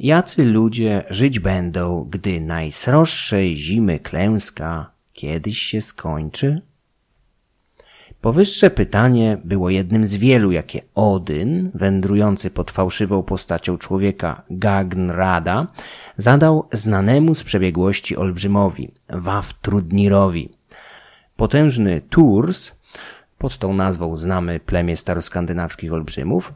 Jacy ludzie żyć będą, gdy najsroższej zimy klęska kiedyś się skończy? Powyższe pytanie było jednym z wielu, jakie Odyn, wędrujący pod fałszywą postacią człowieka Gagnrada, zadał znanemu z przebiegłości olbrzymowi, Waftrudnirowi. Potężny Tours, pod tą nazwą znamy plemię staroskandynawskich olbrzymów,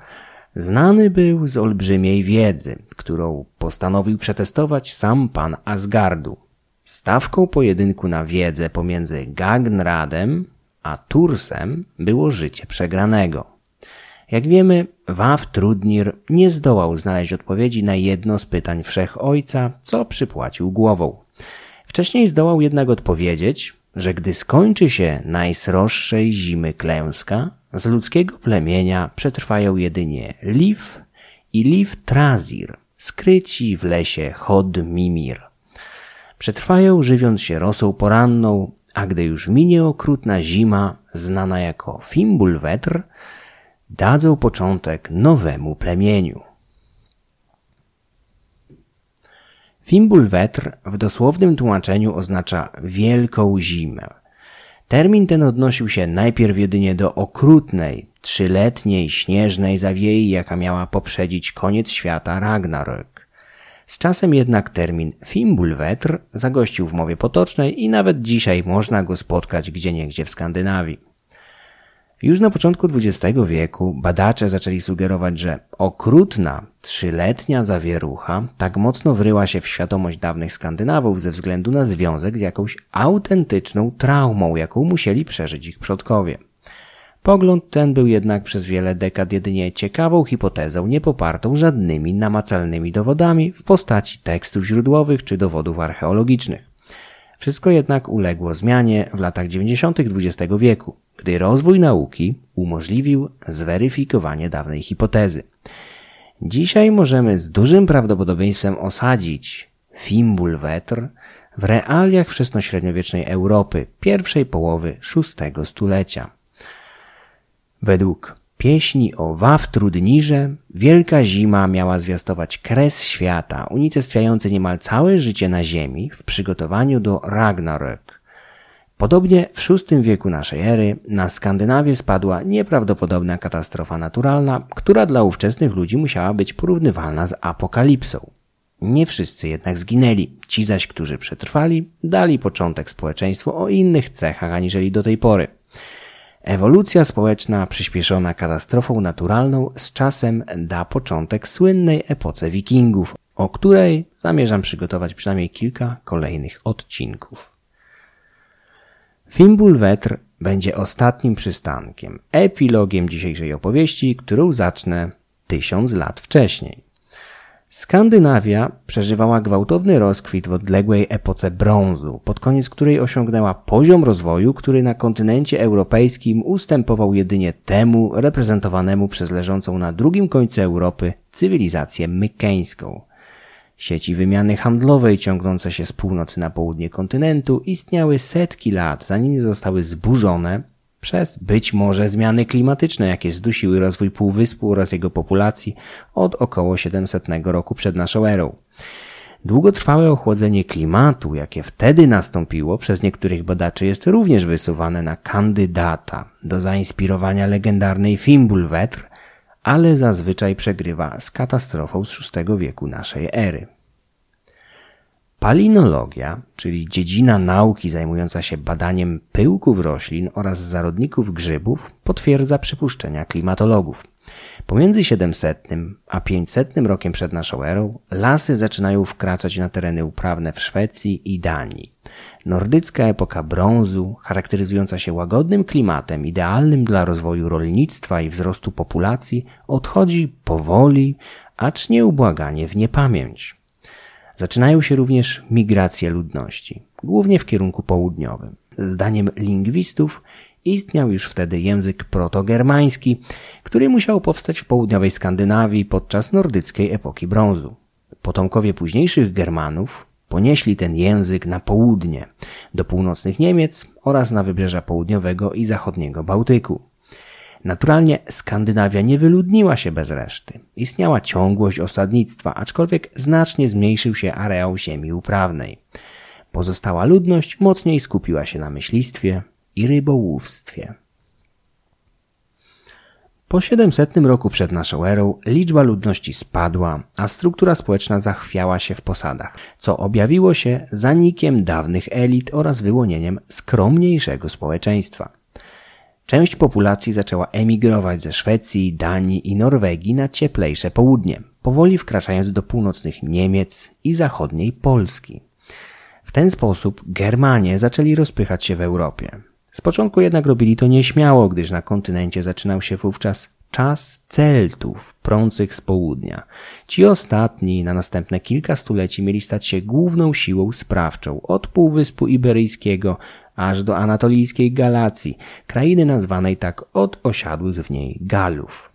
znany był z olbrzymiej wiedzy, którą postanowił przetestować sam pan Asgardu. Stawką pojedynku na wiedzę pomiędzy Gagnradem a Tursem było życie przegranego. Jak wiemy, Waftrudnir nie zdołał znaleźć odpowiedzi na jedno z pytań wszechojca, co przypłacił głową. Wcześniej zdołał jednak odpowiedzieć, że gdy skończy się najsroższej zimy klęska, z ludzkiego plemienia przetrwają jedynie Liv i Liv Trazir, skryci w lesie Hod Mimir. Przetrwają żywiąc się rosą poranną, a gdy już minie okrutna zima, znana jako Fimbulwetr, dadzą początek nowemu plemieniu. Fimbulwetr w dosłownym tłumaczeniu oznacza wielką zimę. Termin ten odnosił się najpierw jedynie do okrutnej, trzyletniej, śnieżnej zawiei, jaka miała poprzedzić koniec świata Ragnarök. Z czasem jednak termin Fimbulwetr zagościł w mowie potocznej i nawet dzisiaj można go spotkać gdzieniegdzie w Skandynawii. Już na początku XX wieku badacze zaczęli sugerować, że okrutna, trzyletnia zawierucha tak mocno wryła się w świadomość dawnych Skandynawów ze względu na związek z jakąś autentyczną traumą, jaką musieli przeżyć ich przodkowie. Pogląd ten był jednak przez wiele dekad jedynie ciekawą hipotezą, nie popartą żadnymi namacalnymi dowodami w postaci tekstów źródłowych czy dowodów archeologicznych. Wszystko jednak uległo zmianie w latach 90. XX wieku, gdy rozwój nauki umożliwił zweryfikowanie dawnej hipotezy. Dzisiaj możemy z dużym prawdopodobieństwem osadzić Fimbulwetr w realiach wczesnośredniowiecznej Europy pierwszej połowy VI stulecia. Według pieśni o Wawtrudnirze wielka zima miała zwiastować kres świata, unicestwiający niemal całe życie na ziemi w przygotowaniu do Ragnarök. Podobnie w VI wieku naszej ery na Skandynawię spadła nieprawdopodobna katastrofa naturalna, która dla ówczesnych ludzi musiała być porównywalna z apokalipsą. Nie wszyscy jednak zginęli. Ci zaś, którzy przetrwali, dali początek społeczeństwu o innych cechach aniżeli do tej pory. Ewolucja społeczna przyspieszona katastrofą naturalną z czasem da początek słynnej epoce wikingów, o której zamierzam przygotować przynajmniej kilka kolejnych odcinków. Fimbulwetr będzie ostatnim przystankiem, epilogiem dzisiejszej opowieści, którą zacznę tysiąc lat wcześniej. Skandynawia przeżywała gwałtowny rozkwit w odległej epoce brązu, pod koniec której osiągnęła poziom rozwoju, który na kontynencie europejskim ustępował jedynie temu reprezentowanemu przez leżącą na drugim końcu Europy cywilizację mykeńską. Sieci wymiany handlowej ciągnące się z północy na południe kontynentu istniały setki lat, zanim zostały zburzone przez być może zmiany klimatyczne, jakie zdusiły rozwój półwyspu oraz jego populacji od około 700 roku przed naszą erą. Długotrwałe ochłodzenie klimatu, jakie wtedy nastąpiło, przez niektórych badaczy jest również wysuwane na kandydata do zainspirowania legendarnej Fimbulwetr, ale zazwyczaj przegrywa z katastrofą z VI wieku naszej ery. Palinologia, czyli dziedzina nauki zajmująca się badaniem pyłków roślin oraz zarodników grzybów, potwierdza przypuszczenia klimatologów. Pomiędzy 700 a 500 rokiem przed naszą erą lasy zaczynają wkraczać na tereny uprawne w Szwecji i Danii. Nordycka epoka brązu, charakteryzująca się łagodnym klimatem, idealnym dla rozwoju rolnictwa i wzrostu populacji, odchodzi powoli, acz nieubłaganie w niepamięć. Zaczynają się również migracje ludności, głównie w kierunku południowym. Zdaniem lingwistów istniał już wtedy język protogermański, który musiał powstać w południowej Skandynawii podczas nordyckiej epoki brązu. Potomkowie późniejszych Germanów ponieśli ten język na południe, do północnych Niemiec oraz na wybrzeża południowego i zachodniego Bałtyku. Naturalnie Skandynawia nie wyludniła się bez reszty. Istniała ciągłość osadnictwa, aczkolwiek znacznie zmniejszył się areał ziemi uprawnej. Pozostała ludność mocniej skupiła się na myślistwie i rybołówstwie. Po 700 roku przed naszą erą liczba ludności spadła, a struktura społeczna zachwiała się w posadach, co objawiło się zanikiem dawnych elit oraz wyłonieniem skromniejszego społeczeństwa. Część populacji zaczęła emigrować ze Szwecji, Danii i Norwegii na cieplejsze południe, powoli wkraczając do północnych Niemiec i zachodniej Polski. W ten sposób Germanie zaczęli rozpychać się w Europie. Z początku jednak robili to nieśmiało, gdyż na kontynencie zaczynał się wówczas czas Celtów, prących z południa. Ci ostatni na następne kilka stuleci mieli stać się główną siłą sprawczą od Półwyspu Iberyjskiego aż do anatolijskiej Galacji, krainy nazwanej tak od osiadłych w niej Galów.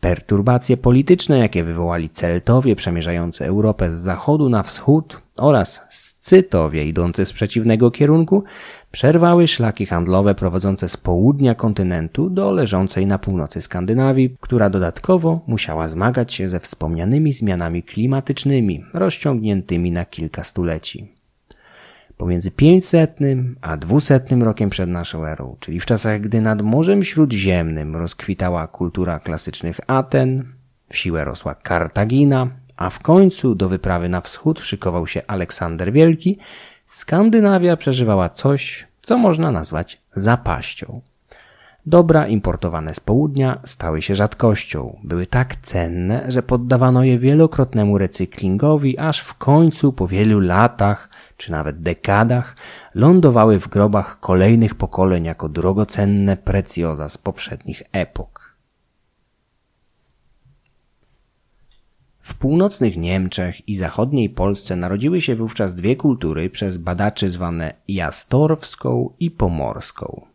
Perturbacje polityczne, jakie wywołali Celtowie przemierzający Europę z zachodu na wschód oraz Scytowie idący z przeciwnego kierunku, przerwały szlaki handlowe prowadzące z południa kontynentu do leżącej na północy Skandynawii, która dodatkowo musiała zmagać się ze wspomnianymi zmianami klimatycznymi rozciągniętymi na kilka stuleci. Pomiędzy 500 a 200 rokiem przed naszą erą, czyli w czasach, gdy nad Morzem Śródziemnym rozkwitała kultura klasycznych Aten, w siłę rosła Kartagina, a w końcu do wyprawy na wschód szykował się Aleksander Wielki, Skandynawia przeżywała coś, co można nazwać zapaścią. Dobra importowane z południa stały się rzadkością. Były tak cenne, że poddawano je wielokrotnemu recyklingowi, aż w końcu po wielu latach czy nawet dekadach lądowały w grobach kolejnych pokoleń jako drogocenne precjoza z poprzednich epok. W północnych Niemczech i zachodniej Polsce narodziły się wówczas dwie kultury przez badaczy zwane jastorwską i pomorską.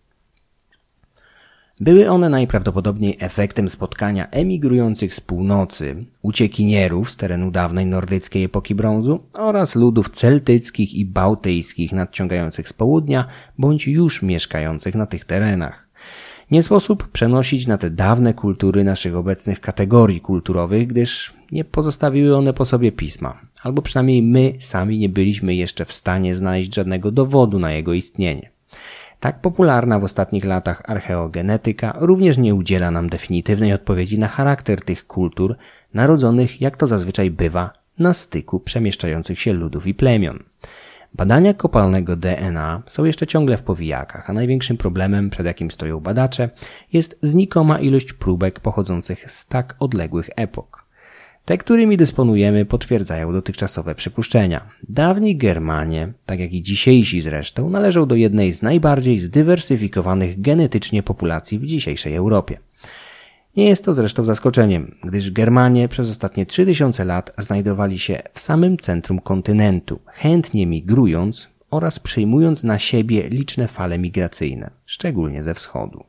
Były one najprawdopodobniej efektem spotkania emigrujących z północy, uciekinierów z terenu dawnej nordyckiej epoki brązu oraz ludów celtyckich i bałtyjskich nadciągających z południa bądź już mieszkających na tych terenach. Nie sposób przenosić na te dawne kultury naszych obecnych kategorii kulturowych, gdyż nie pozostawiły one po sobie pisma, albo przynajmniej my sami nie byliśmy jeszcze w stanie znaleźć żadnego dowodu na jego istnienie. Tak popularna w ostatnich latach archeogenetyka również nie udziela nam definitywnej odpowiedzi na charakter tych kultur, narodzonych, jak to zazwyczaj bywa, na styku przemieszczających się ludów i plemion. Badania kopalnego DNA są jeszcze ciągle w powijakach, a największym problemem, przed jakim stoją badacze, jest znikoma ilość próbek pochodzących z tak odległych epok. Te, którymi dysponujemy, potwierdzają dotychczasowe przypuszczenia. Dawni Germanie, tak jak i dzisiejsi zresztą, należą do jednej z najbardziej zdywersyfikowanych genetycznie populacji w dzisiejszej Europie. Nie jest to zresztą zaskoczeniem, gdyż Germanie przez ostatnie 3000 lat znajdowali się w samym centrum kontynentu, chętnie migrując oraz przyjmując na siebie liczne fale migracyjne, szczególnie ze wschodu.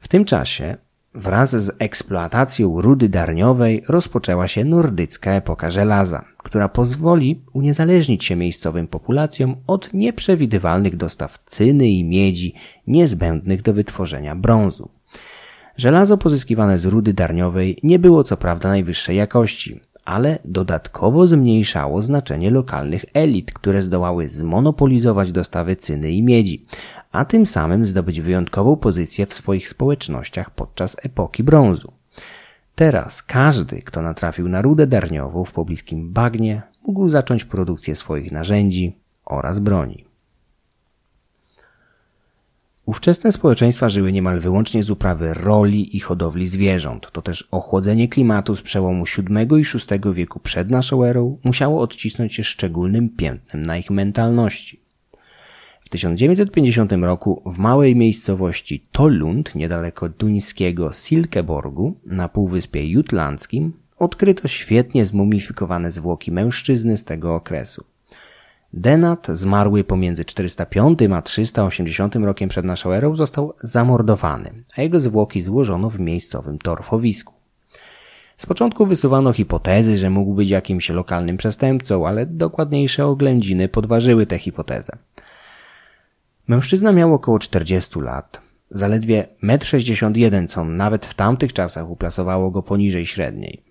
W tym czasie Wraz z eksploatacją rudy darniowej rozpoczęła się nordycka epoka żelaza, która pozwoli uniezależnić się miejscowym populacjom od nieprzewidywalnych dostaw cyny i miedzi niezbędnych do wytworzenia brązu. Żelazo pozyskiwane z rudy darniowej nie było co prawda najwyższej jakości, ale dodatkowo zmniejszało znaczenie lokalnych elit, które zdołały zmonopolizować dostawy cyny i miedzi, a tym samym zdobyć wyjątkową pozycję w swoich społecznościach podczas epoki brązu. Teraz każdy, kto natrafił na rudę darniową w pobliskim bagnie, mógł zacząć produkcję swoich narzędzi oraz broni. Ówczesne społeczeństwa żyły niemal wyłącznie z uprawy roli i hodowli zwierząt. To też ochłodzenie klimatu z przełomu VII i VI wieku przed naszą erą musiało odcisnąć się szczególnym piętnem na ich mentalności. W 1950 roku w małej miejscowości Tollund, niedaleko duńskiego Silkeborgu, na Półwyspie Jutlandzkim, odkryto świetnie zmumifikowane zwłoki mężczyzny z tego okresu. Denat, zmarły pomiędzy 405 a 380 rokiem przed naszą erą, został zamordowany, a jego zwłoki złożono w miejscowym torfowisku. Z początku wysuwano hipotezy, że mógł być jakimś lokalnym przestępcą, ale dokładniejsze oględziny podważyły tę hipotezę. Mężczyzna miał około 40 lat. zaledwie 1,61 m, co nawet w tamtych czasach uplasowało go poniżej średniej.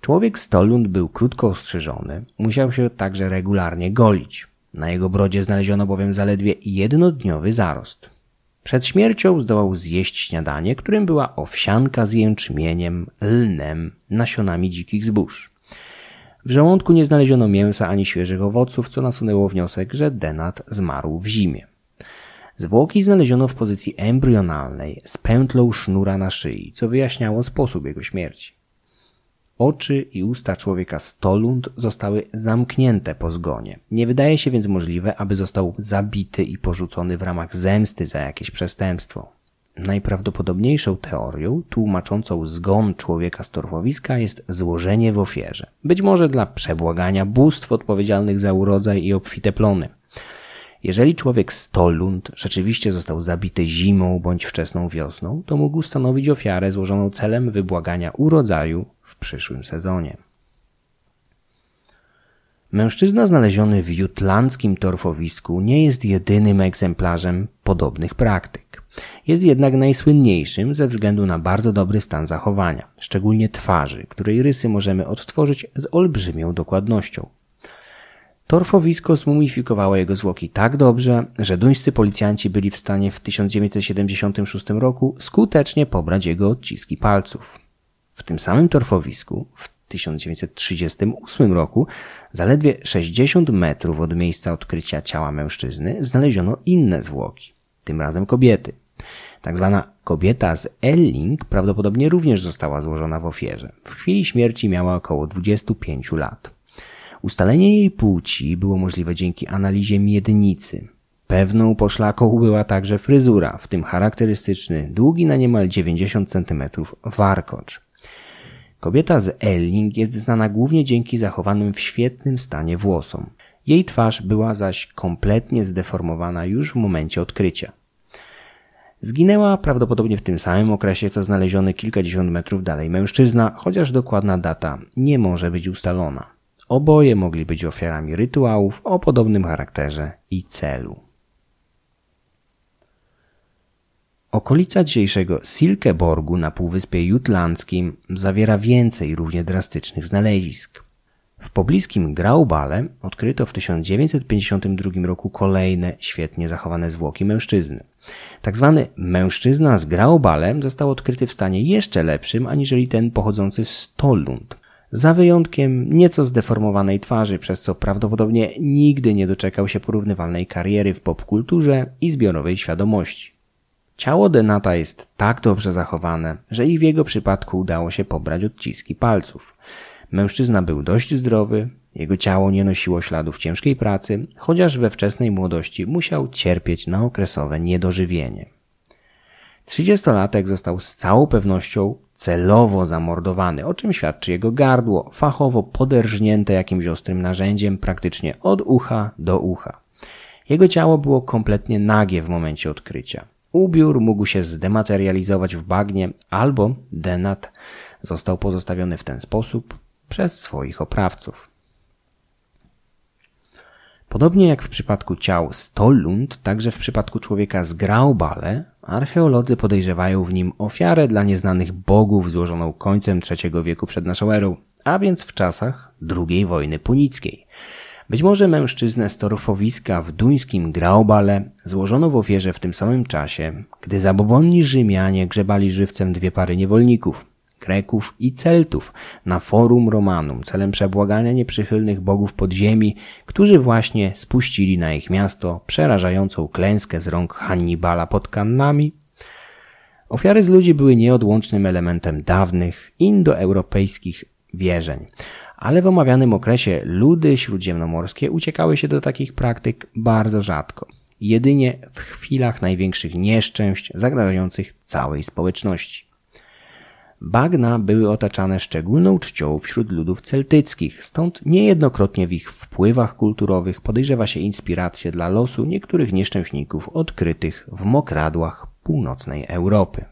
Człowiek Stolund był krótko ostrzyżony, musiał się także regularnie golić. Na jego brodzie znaleziono bowiem zaledwie jednodniowy zarost. Przed śmiercią zdołał zjeść śniadanie, którym była owsianka z jęczmieniem, lnem, nasionami dzikich zbóż. W żołądku nie znaleziono mięsa ani świeżych owoców, co nasunęło wniosek, że Denat zmarł w zimie. Zwłoki znaleziono w pozycji embrionalnej z pętlą sznura na szyi, co wyjaśniało sposób jego śmierci. Oczy i usta człowieka Stolund zostały zamknięte po zgonie. Nie wydaje się więc możliwe, aby został zabity i porzucony w ramach zemsty za jakieś przestępstwo. Najprawdopodobniejszą teorią tłumaczącą zgon człowieka z torfowiska jest złożenie w ofierze. Być może dla przebłagania bóstw odpowiedzialnych za urodzaj i obfite plony. Jeżeli człowiek Stolund rzeczywiście został zabity zimą bądź wczesną wiosną, to mógł stanowić ofiarę złożoną celem wybłagania urodzaju w przyszłym sezonie. Mężczyzna znaleziony w jutlandzkim torfowisku nie jest jedynym egzemplarzem podobnych praktyk. Jest jednak najsłynniejszym ze względu na bardzo dobry stan zachowania, szczególnie twarzy, której rysy możemy odtworzyć z olbrzymią dokładnością. Torfowisko zmumifikowało jego zwłoki tak dobrze, że duńscy policjanci byli w stanie w 1976 roku skutecznie pobrać jego odciski palców. W tym samym torfowisku w 1938 roku, zaledwie 60 metrów od miejsca odkrycia ciała mężczyzny, znaleziono inne zwłoki, tym razem kobiety. Tak zwana kobieta z Elling prawdopodobnie również została złożona w ofierze. W chwili śmierci miała około 25 lat. Ustalenie jej płci było możliwe dzięki analizie miednicy. Pewną poszlaką była także fryzura, w tym charakterystyczny, długi na niemal 90 cm warkocz. Kobieta z Elling jest znana głównie dzięki zachowanym w świetnym stanie włosom. Jej twarz była zaś kompletnie zdeformowana już w momencie odkrycia. Zginęła prawdopodobnie w tym samym okresie, co znaleziony kilkadziesiąt metrów dalej mężczyzna, chociaż dokładna data nie może być ustalona. Oboje mogli być ofiarami rytuałów o podobnym charakterze i celu. Okolica dzisiejszego Silkeborgu na Półwyspie Jutlandzkim zawiera więcej równie drastycznych znalezisk. W pobliskim Graubale odkryto w 1952 roku kolejne świetnie zachowane zwłoki mężczyzny. Tak zwany mężczyzna z Graubale został odkryty w stanie jeszcze lepszym aniżeli ten pochodzący z Stollund. Za wyjątkiem nieco zdeformowanej twarzy, przez co prawdopodobnie nigdy nie doczekał się porównywalnej kariery w popkulturze i zbiorowej świadomości. Ciało Denata jest tak dobrze zachowane, że i w jego przypadku udało się pobrać odciski palców. Mężczyzna był dość zdrowy, jego ciało nie nosiło śladów ciężkiej pracy, chociaż we wczesnej młodości musiał cierpieć na okresowe niedożywienie. Trzydziestolatek został z całą pewnością celowo zamordowany, o czym świadczy jego gardło, fachowo poderżnięte jakimś ostrym narzędziem praktycznie od ucha do ucha. Jego ciało było kompletnie nagie w momencie odkrycia. Ubiór mógł się zdematerializować w bagnie, albo denat został pozostawiony w ten sposób przez swoich oprawców. Podobnie jak w przypadku ciał Stollund, także w przypadku człowieka z Graubale, archeolodzy podejrzewają w nim ofiarę dla nieznanych bogów złożoną końcem III wieku przed naszą erą, a więc w czasach II wojny punickiej. Być może mężczyznę z torfowiska w duńskim Graubale złożono w ofierze w tym samym czasie, gdy zabobonni Rzymianie grzebali żywcem dwie pary niewolników, Greków i Celtów na Forum Romanum celem przebłagania nieprzychylnych bogów podziemi, którzy właśnie spuścili na ich miasto przerażającą klęskę z rąk Hannibala pod Kannami. Ofiary z ludzi były nieodłącznym elementem dawnych indoeuropejskich wierzeń, ale w omawianym okresie ludy śródziemnomorskie uciekały się do takich praktyk bardzo rzadko, jedynie w chwilach największych nieszczęść zagrażających całej społeczności. Bagna były otaczane szczególną czcią wśród ludów celtyckich, stąd niejednokrotnie w ich wpływach kulturowych podejrzewa się inspirację dla losu niektórych nieszczęśników odkrytych w mokradłach północnej Europy.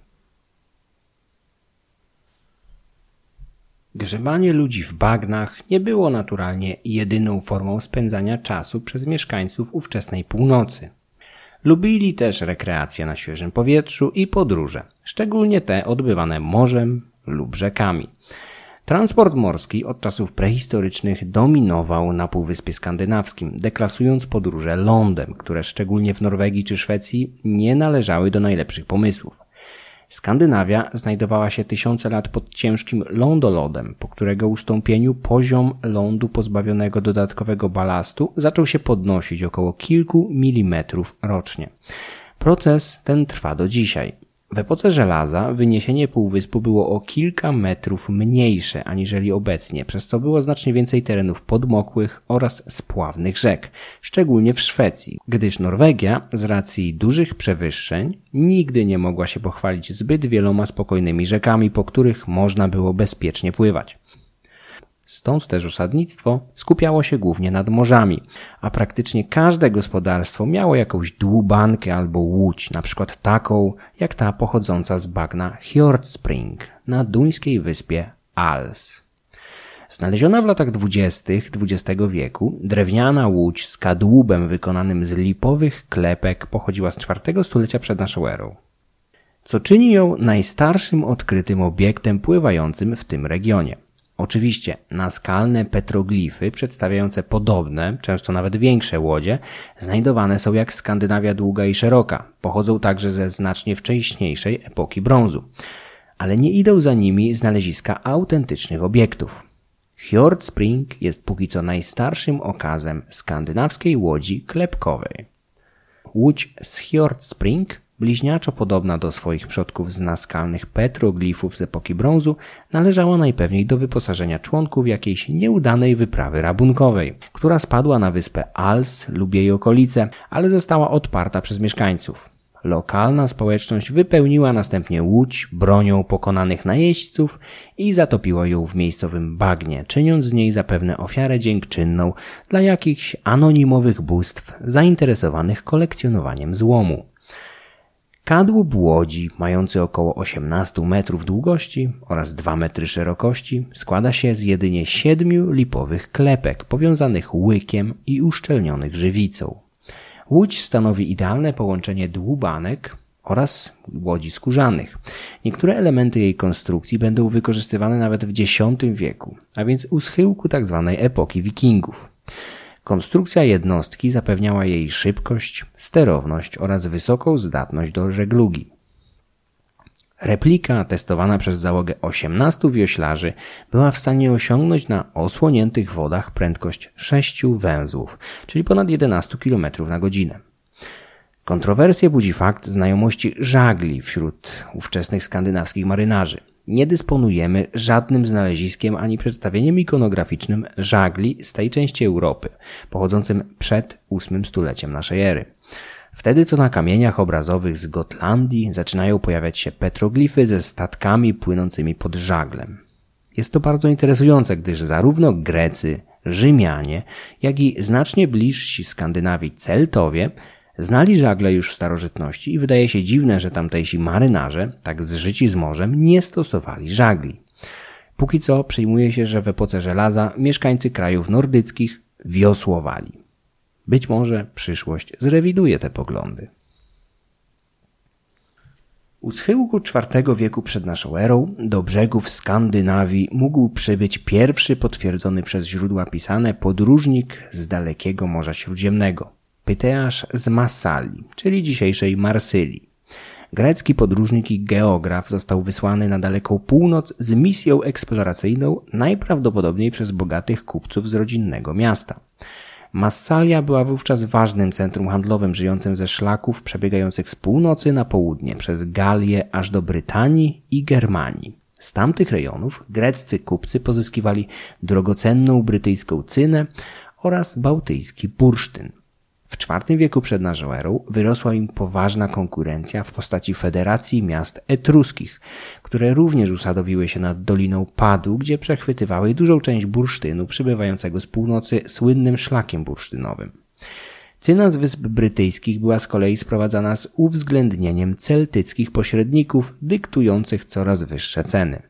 Grzebanie ludzi w bagnach nie było naturalnie jedyną formą spędzania czasu przez mieszkańców ówczesnej północy. Lubili też rekreacje na świeżym powietrzu i podróże, szczególnie te odbywane morzem lub rzekami. Transport morski od czasów prehistorycznych dominował na Półwyspie Skandynawskim, deklasując podróże lądem, które szczególnie w Norwegii czy Szwecji nie należały do najlepszych pomysłów. Skandynawia znajdowała się tysiące lat pod ciężkim lądolodem, po którego ustąpieniu poziom lądu pozbawionego dodatkowego balastu zaczął się podnosić około kilku milimetrów rocznie. Proces ten trwa do dzisiaj. W epoce żelaza wyniesienie półwyspu było o kilka metrów mniejsze aniżeli obecnie, przez co było znacznie więcej terenów podmokłych oraz spławnych rzek, szczególnie w Szwecji, gdyż Norwegia z racji dużych przewyższeń nigdy nie mogła się pochwalić zbyt wieloma spokojnymi rzekami, po których można było bezpiecznie pływać. Stąd też osadnictwo skupiało się głównie nad morzami, a praktycznie każde gospodarstwo miało jakąś dłubankę albo łódź, na przykład taką jak ta pochodząca z bagna Hjordspring na duńskiej wyspie Als. Znaleziona w latach dwudziestych XX wieku, drewniana łódź z kadłubem wykonanym z lipowych klepek pochodziła z czwartego stulecia przed naszą erą. Co czyni ją najstarszym odkrytym obiektem pływającym w tym regionie. Oczywiście naskalne petroglify przedstawiające podobne, często nawet większe łodzie, znajdowane są jak Skandynawia długa i szeroka. Pochodzą także ze znacznie wcześniejszej epoki brązu. Ale nie idą za nimi znaleziska autentycznych obiektów. Fjord Spring jest póki co najstarszym okazem skandynawskiej łodzi klepkowej. Łódź z Fjord Spring bliźniaczo podobna do swoich przodków z naskalnych petroglifów z epoki brązu, należała najpewniej do wyposażenia członków jakiejś nieudanej wyprawy rabunkowej, która spadła na wyspę Als lub jej okolice, ale została odparta przez mieszkańców. Lokalna społeczność wypełniła następnie łódź bronią pokonanych najeźdźców i zatopiła ją w miejscowym bagnie, czyniąc z niej zapewne ofiarę dziękczynną dla jakichś anonimowych bóstw zainteresowanych kolekcjonowaniem złomu. Kadłub łodzi, mający około 18 metrów długości oraz 2 metry szerokości, składa się z jedynie siedmiu lipowych klepek powiązanych łykiem i uszczelnionych żywicą. Łódź stanowi idealne połączenie dłubanek oraz łodzi skórzanych. Niektóre elementy jej konstrukcji będą wykorzystywane nawet w X wieku, a więc u schyłku tzw. Tak epoki wikingów. Konstrukcja jednostki zapewniała jej szybkość, sterowność oraz wysoką zdatność do żeglugi. Replika testowana przez załogę 18 wioślarzy była w stanie osiągnąć na osłoniętych wodach prędkość 6 węzłów, czyli ponad 11 km na godzinę. Kontrowersje budzi fakt znajomości żagli wśród ówczesnych skandynawskich marynarzy nie dysponujemy żadnym znaleziskiem ani przedstawieniem ikonograficznym żagli z tej części Europy, pochodzącym przed ósmym stuleciem naszej ery. Wtedy co na kamieniach obrazowych z Gotlandii zaczynają pojawiać się petroglify ze statkami płynącymi pod żaglem. Jest to bardzo interesujące, gdyż zarówno Grecy, Rzymianie, jak i znacznie bliżsi Skandynawii Celtowie Znali żagle już w starożytności i wydaje się dziwne, że tamtejsi marynarze, tak zżyci z morzem, nie stosowali żagli. Póki co przyjmuje się, że w epoce żelaza mieszkańcy krajów nordyckich wiosłowali. Być może przyszłość zrewiduje te poglądy. U schyłku IV wieku przed naszą erą do brzegów Skandynawii mógł przybyć pierwszy potwierdzony przez źródła pisane podróżnik z dalekiego Morza Śródziemnego. Pyteasz z Massali, czyli dzisiejszej Marsylii. Grecki podróżnik i geograf został wysłany na daleką północ z misją eksploracyjną najprawdopodobniej przez bogatych kupców z rodzinnego miasta. Massalia była wówczas ważnym centrum handlowym żyjącym ze szlaków przebiegających z północy na południe przez Galię aż do Brytanii i Germanii. Z tamtych rejonów greccy kupcy pozyskiwali drogocenną brytyjską cynę oraz bałtyjski bursztyn. W IV wieku przed naszą erą wyrosła im poważna konkurencja w postaci federacji miast etruskich, które również usadowiły się nad Doliną Padu, gdzie przechwytywały dużą część bursztynu przybywającego z północy słynnym szlakiem bursztynowym. Cyna z Wysp Brytyjskich była z kolei sprowadzana z uwzględnieniem celtyckich pośredników dyktujących coraz wyższe ceny.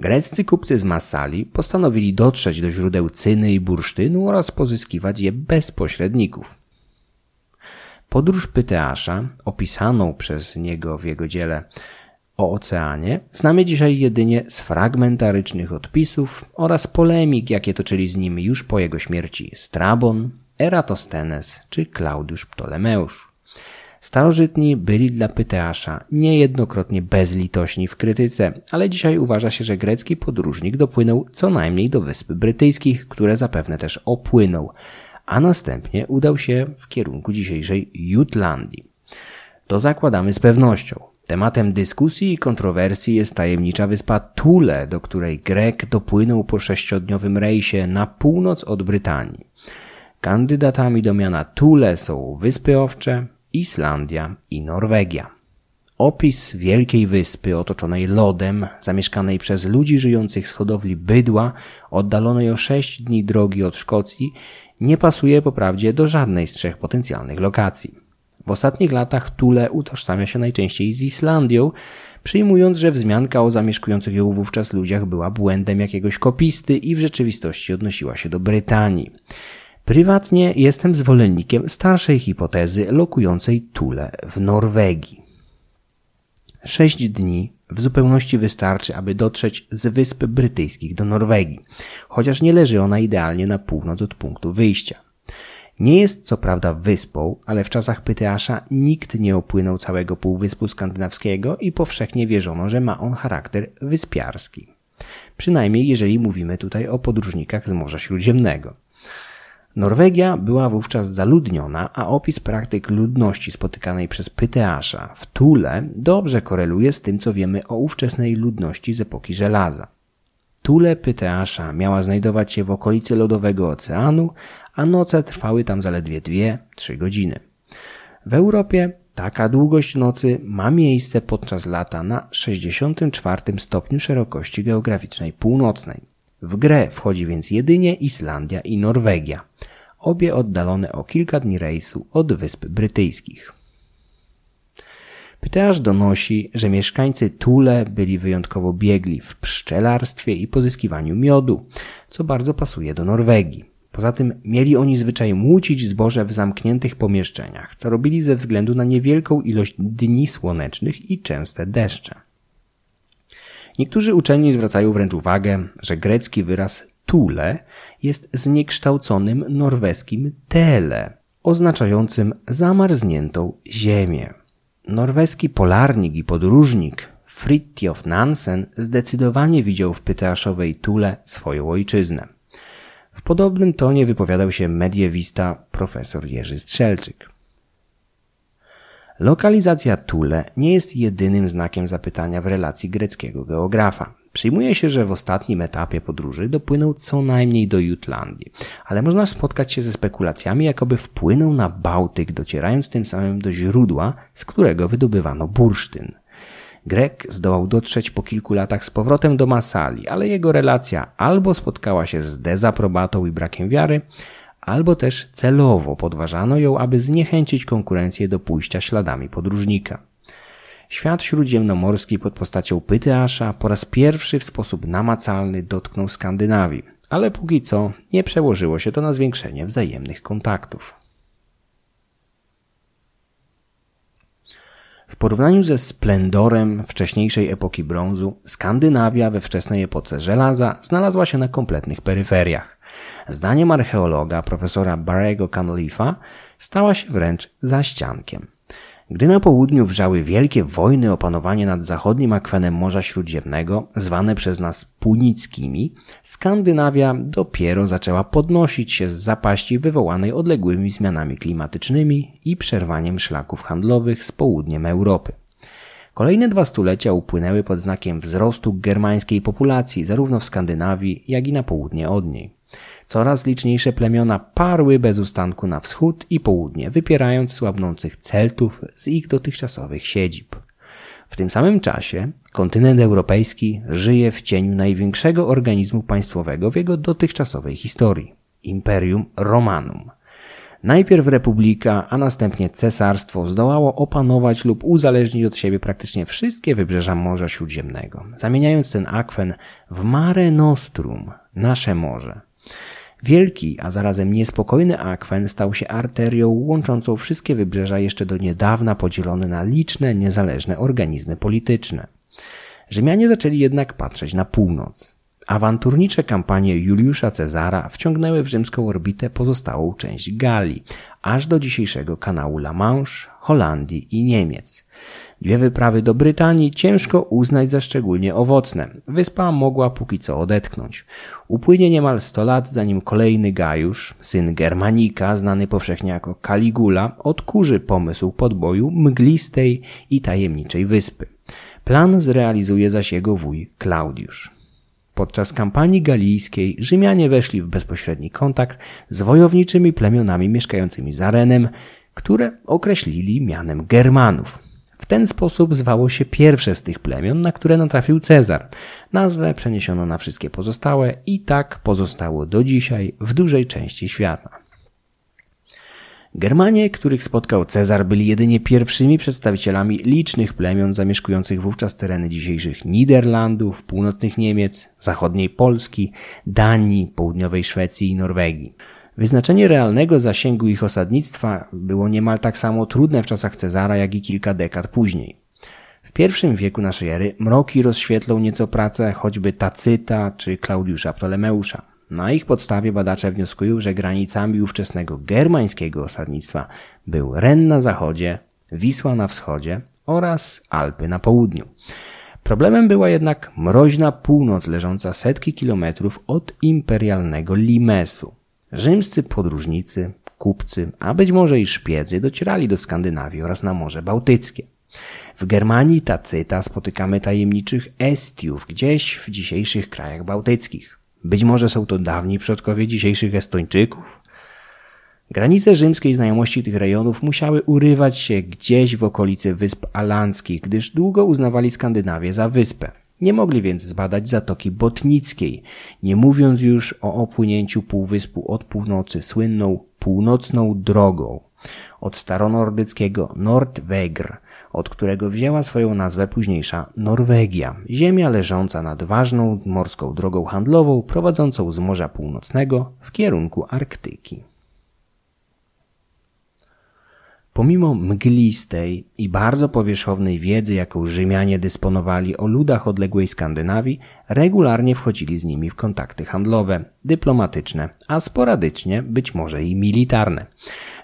Greccy kupcy z Massali postanowili dotrzeć do źródeł cyny i bursztynu oraz pozyskiwać je bez pośredników. Podróż Pyteasza, opisaną przez niego w jego dziele o oceanie, znamy dzisiaj jedynie z fragmentarycznych odpisów oraz polemik, jakie toczyli z nim już po jego śmierci Strabon, Eratosthenes czy Klaudiusz Ptolemeusz. Starożytni byli dla Pyteasza niejednokrotnie bezlitośni w krytyce, ale dzisiaj uważa się, że grecki podróżnik dopłynął co najmniej do Wysp Brytyjskich, które zapewne też opłynął, a następnie udał się w kierunku dzisiejszej Jutlandii. To zakładamy z pewnością. Tematem dyskusji i kontrowersji jest tajemnicza wyspa Tule, do której Grek dopłynął po sześciodniowym rejsie na północ od Brytanii. Kandydatami do miana Tule są Wyspy Owcze, Islandia i Norwegia. Opis wielkiej wyspy otoczonej lodem, zamieszkanej przez ludzi żyjących z hodowli bydła, oddalonej o sześć dni drogi od Szkocji, nie pasuje poprawdzie do żadnej z trzech potencjalnych lokacji. W ostatnich latach Tule utożsamia się najczęściej z Islandią, przyjmując, że wzmianka o zamieszkujących ją wówczas ludziach była błędem jakiegoś kopisty i w rzeczywistości odnosiła się do Brytanii. Prywatnie jestem zwolennikiem starszej hipotezy lokującej Tule w Norwegii. Sześć dni w zupełności wystarczy, aby dotrzeć z Wysp Brytyjskich do Norwegii, chociaż nie leży ona idealnie na północ od punktu wyjścia. Nie jest co prawda wyspą, ale w czasach Pyteasza nikt nie opłynął całego Półwyspu Skandynawskiego i powszechnie wierzono, że ma on charakter wyspiarski. Przynajmniej jeżeli mówimy tutaj o podróżnikach z Morza Śródziemnego. Norwegia była wówczas zaludniona, a opis praktyk ludności spotykanej przez Pyteasza w Tule dobrze koreluje z tym, co wiemy o ówczesnej ludności z epoki żelaza. Tule Pyteasza miała znajdować się w okolicy lodowego oceanu, a noce trwały tam zaledwie 2-3 godziny. W Europie taka długość nocy ma miejsce podczas lata na 64 stopniu szerokości geograficznej północnej. W grę wchodzi więc jedynie Islandia i Norwegia, obie oddalone o kilka dni rejsu od Wysp Brytyjskich. Pytasz donosi, że mieszkańcy Tule byli wyjątkowo biegli w pszczelarstwie i pozyskiwaniu miodu, co bardzo pasuje do Norwegii. Poza tym mieli oni zwyczaj młócić zboże w zamkniętych pomieszczeniach, co robili ze względu na niewielką ilość dni słonecznych i częste deszcze. Niektórzy uczeni zwracają wręcz uwagę, że grecki wyraz tule jest zniekształconym norweskim tele, oznaczającym zamarzniętą ziemię. Norweski polarnik i podróżnik Fridtjof Nansen zdecydowanie widział w Pyteaszowej Tule swoją ojczyznę. W podobnym tonie wypowiadał się mediewista profesor Jerzy Strzelczyk. Lokalizacja Tule nie jest jedynym znakiem zapytania w relacji greckiego geografa. Przyjmuje się, że w ostatnim etapie podróży dopłynął co najmniej do Jutlandii, ale można spotkać się ze spekulacjami, jakoby wpłynął na Bałtyk, docierając tym samym do źródła, z którego wydobywano bursztyn. Grek zdołał dotrzeć po kilku latach z powrotem do Masali, ale jego relacja albo spotkała się z dezaprobatą i brakiem wiary, albo też celowo podważano ją, aby zniechęcić konkurencję do pójścia śladami podróżnika. Świat śródziemnomorski pod postacią Pyteasza po raz pierwszy w sposób namacalny dotknął Skandynawii, ale póki co nie przełożyło się to na zwiększenie wzajemnych kontaktów. W porównaniu ze splendorem wcześniejszej epoki brązu, Skandynawia we wczesnej epoce żelaza znalazła się na kompletnych peryferiach. Zdaniem archeologa profesora Barrego Canleafa stała się wręcz zaściankiem. Gdy na południu wrzały wielkie wojny o panowanie nad zachodnim akwenem Morza Śródziemnego, zwane przez nas punickimi, Skandynawia dopiero zaczęła podnosić się z zapaści wywołanej odległymi zmianami klimatycznymi i przerwaniem szlaków handlowych z południem Europy. Kolejne dwa stulecia upłynęły pod znakiem wzrostu germańskiej populacji zarówno w Skandynawii, jak i na południe od niej. Coraz liczniejsze plemiona parły bez ustanku na wschód i południe, wypierając słabnących Celtów z ich dotychczasowych siedzib. W tym samym czasie kontynent europejski żyje w cieniu największego organizmu państwowego w jego dotychczasowej historii Imperium Romanum. Najpierw republika, a następnie cesarstwo zdołało opanować lub uzależnić od siebie praktycznie wszystkie wybrzeża Morza Śródziemnego, zamieniając ten akwen w Mare Nostrum, nasze morze. Wielki, a zarazem niespokojny akwen stał się arterią łączącą wszystkie wybrzeża jeszcze do niedawna podzielone na liczne, niezależne organizmy polityczne. Rzymianie zaczęli jednak patrzeć na północ. Awanturnicze kampanie Juliusza Cezara wciągnęły w rzymską orbitę pozostałą część Galii, aż do dzisiejszego kanału La Manche, Holandii i Niemiec. Dwie wyprawy do Brytanii ciężko uznać za szczególnie owocne. Wyspa mogła póki co odetchnąć. Upłynie niemal 100 lat, zanim kolejny Gajusz, syn Germanika, znany powszechnie jako Caligula, odkurzy pomysł podboju mglistej i tajemniczej wyspy. Plan zrealizuje zaś jego wuj Klaudiusz. Podczas kampanii galijskiej Rzymianie weszli w bezpośredni kontakt z wojowniczymi plemionami mieszkającymi za Renem, które określili mianem Germanów. W ten sposób zwało się pierwsze z tych plemion, na które natrafił Cezar. Nazwę przeniesiono na wszystkie pozostałe i tak pozostało do dzisiaj w dużej części świata. Germanie, których spotkał Cezar, byli jedynie pierwszymi przedstawicielami licznych plemion zamieszkujących wówczas tereny dzisiejszych Niderlandów, północnych Niemiec, zachodniej Polski, Danii, południowej Szwecji i Norwegii. Wyznaczenie realnego zasięgu ich osadnictwa było niemal tak samo trudne w czasach Cezara, jak i kilka dekad później. W pierwszym wieku naszej ery mroki rozświetlą nieco pracę choćby Tacyta czy Klaudiusza Ptolemeusza. Na ich podstawie badacze wnioskują, że granicami ówczesnego germańskiego osadnictwa był Ren na zachodzie, Wisła na wschodzie oraz Alpy na południu. Problemem była jednak mroźna północ leżąca setki kilometrów od imperialnego Limesu. Rzymscy podróżnicy, kupcy, a być może i szpiedzy docierali do Skandynawii oraz na Morze Bałtyckie. W Germanii Tacyta spotykamy tajemniczych Estiów gdzieś w dzisiejszych krajach bałtyckich. Być może są to dawni przodkowie dzisiejszych Estończyków? Granice rzymskiej znajomości tych rejonów musiały urywać się gdzieś w okolicy Wysp Alanskich, gdyż długo uznawali Skandynawię za wyspę. Nie mogli więc zbadać Zatoki Botnickiej, nie mówiąc już o opłynięciu półwyspu od północy słynną północną drogą. Od staronordyckiego Nordwegr, od którego wzięła swoją nazwę późniejsza Norwegia, ziemia leżąca nad ważną morską drogą handlową prowadzącą z Morza Północnego w kierunku Arktyki. Pomimo mglistej i bardzo powierzchownej wiedzy, jaką Rzymianie dysponowali o ludach odległej Skandynawii, regularnie wchodzili z nimi w kontakty handlowe, dyplomatyczne, a sporadycznie być może i militarne.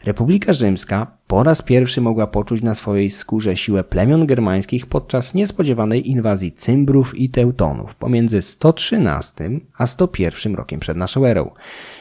Republika Rzymska po raz pierwszy mogła poczuć na swojej skórze siłę plemion germańskich podczas niespodziewanej inwazji Cymbrów i Teutonów pomiędzy 113 a 101 rokiem przed naszą erą.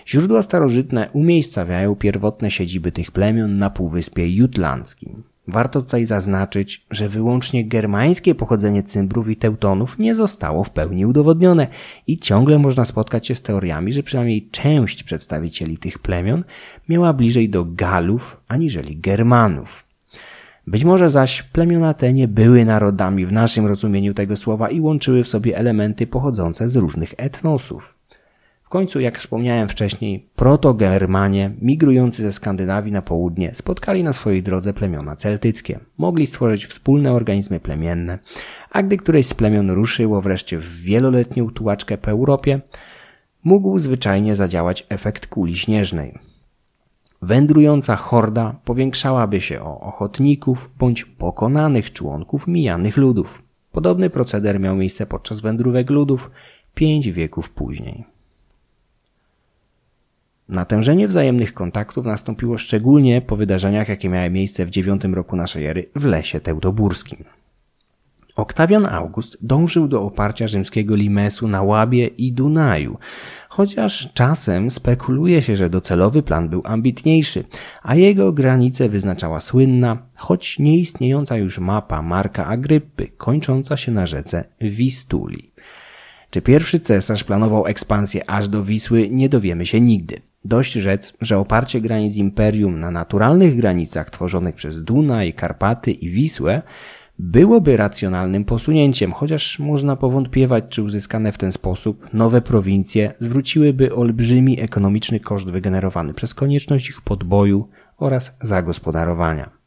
Źródła starożytne umiejscawiają pierwotne siedziby tych plemion na Półwyspie Jutlandzkim. Warto tutaj zaznaczyć, że wyłącznie germańskie pochodzenie Cymbrów i Teutonów nie zostało w pełni udowodnione i ciągle można spotkać się z teoriami, że przynajmniej część przedstawicieli tych plemion miała bliżej do Galów aniżeli Germanów. Być może zaś plemiona te nie były narodami w naszym rozumieniu tego słowa i łączyły w sobie elementy pochodzące z różnych etnosów. W końcu, jak wspomniałem wcześniej, protogermanie migrujący ze Skandynawii na południe spotkali na swojej drodze plemiona celtyckie. Mogli stworzyć wspólne organizmy plemienne, a gdy któreś z plemion ruszyło wreszcie w wieloletnią tułaczkę po Europie, mógł zwyczajnie zadziałać efekt kuli śnieżnej. Wędrująca horda powiększałaby się o ochotników bądź pokonanych członków mijanych ludów. Podobny proceder miał miejsce podczas wędrówek ludów pięć wieków później. Natężenie wzajemnych kontaktów nastąpiło szczególnie po wydarzeniach, jakie miały miejsce w dziewiątym roku naszej ery w lesie teutoburskim. Oktawian August dążył do oparcia rzymskiego Limesu na Łabie i Dunaju, chociaż czasem spekuluje się, że docelowy plan był ambitniejszy, a jego granice wyznaczała słynna, choć nieistniejąca już mapa Marka Agryppy, kończąca się na rzece Wistuli. Czy pierwszy cesarz planował ekspansję aż do Wisły, nie dowiemy się nigdy. Dość rzec, że oparcie granic imperium na naturalnych granicach tworzonych przez Dunaj, Karpaty i Wisłę byłoby racjonalnym posunięciem, chociaż można powątpiewać, czy uzyskane w ten sposób nowe prowincje zwróciłyby olbrzymi ekonomiczny koszt wygenerowany przez konieczność ich podboju oraz zagospodarowania.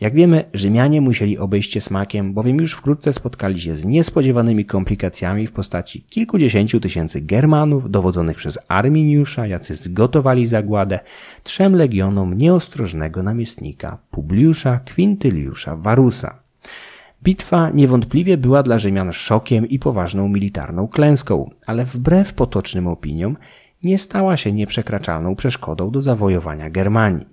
Jak wiemy, Rzymianie musieli obejść się smakiem, bowiem już wkrótce spotkali się z niespodziewanymi komplikacjami w postaci kilkudziesięciu tysięcy Germanów dowodzonych przez Arminiusza, jacy zgotowali zagładę trzem legionom nieostrożnego namiestnika Publiusza Quintyliusza Varusa. Bitwa niewątpliwie była dla Rzymian szokiem i poważną militarną klęską, ale wbrew potocznym opiniom nie stała się nieprzekraczalną przeszkodą do zawojowania Germanii.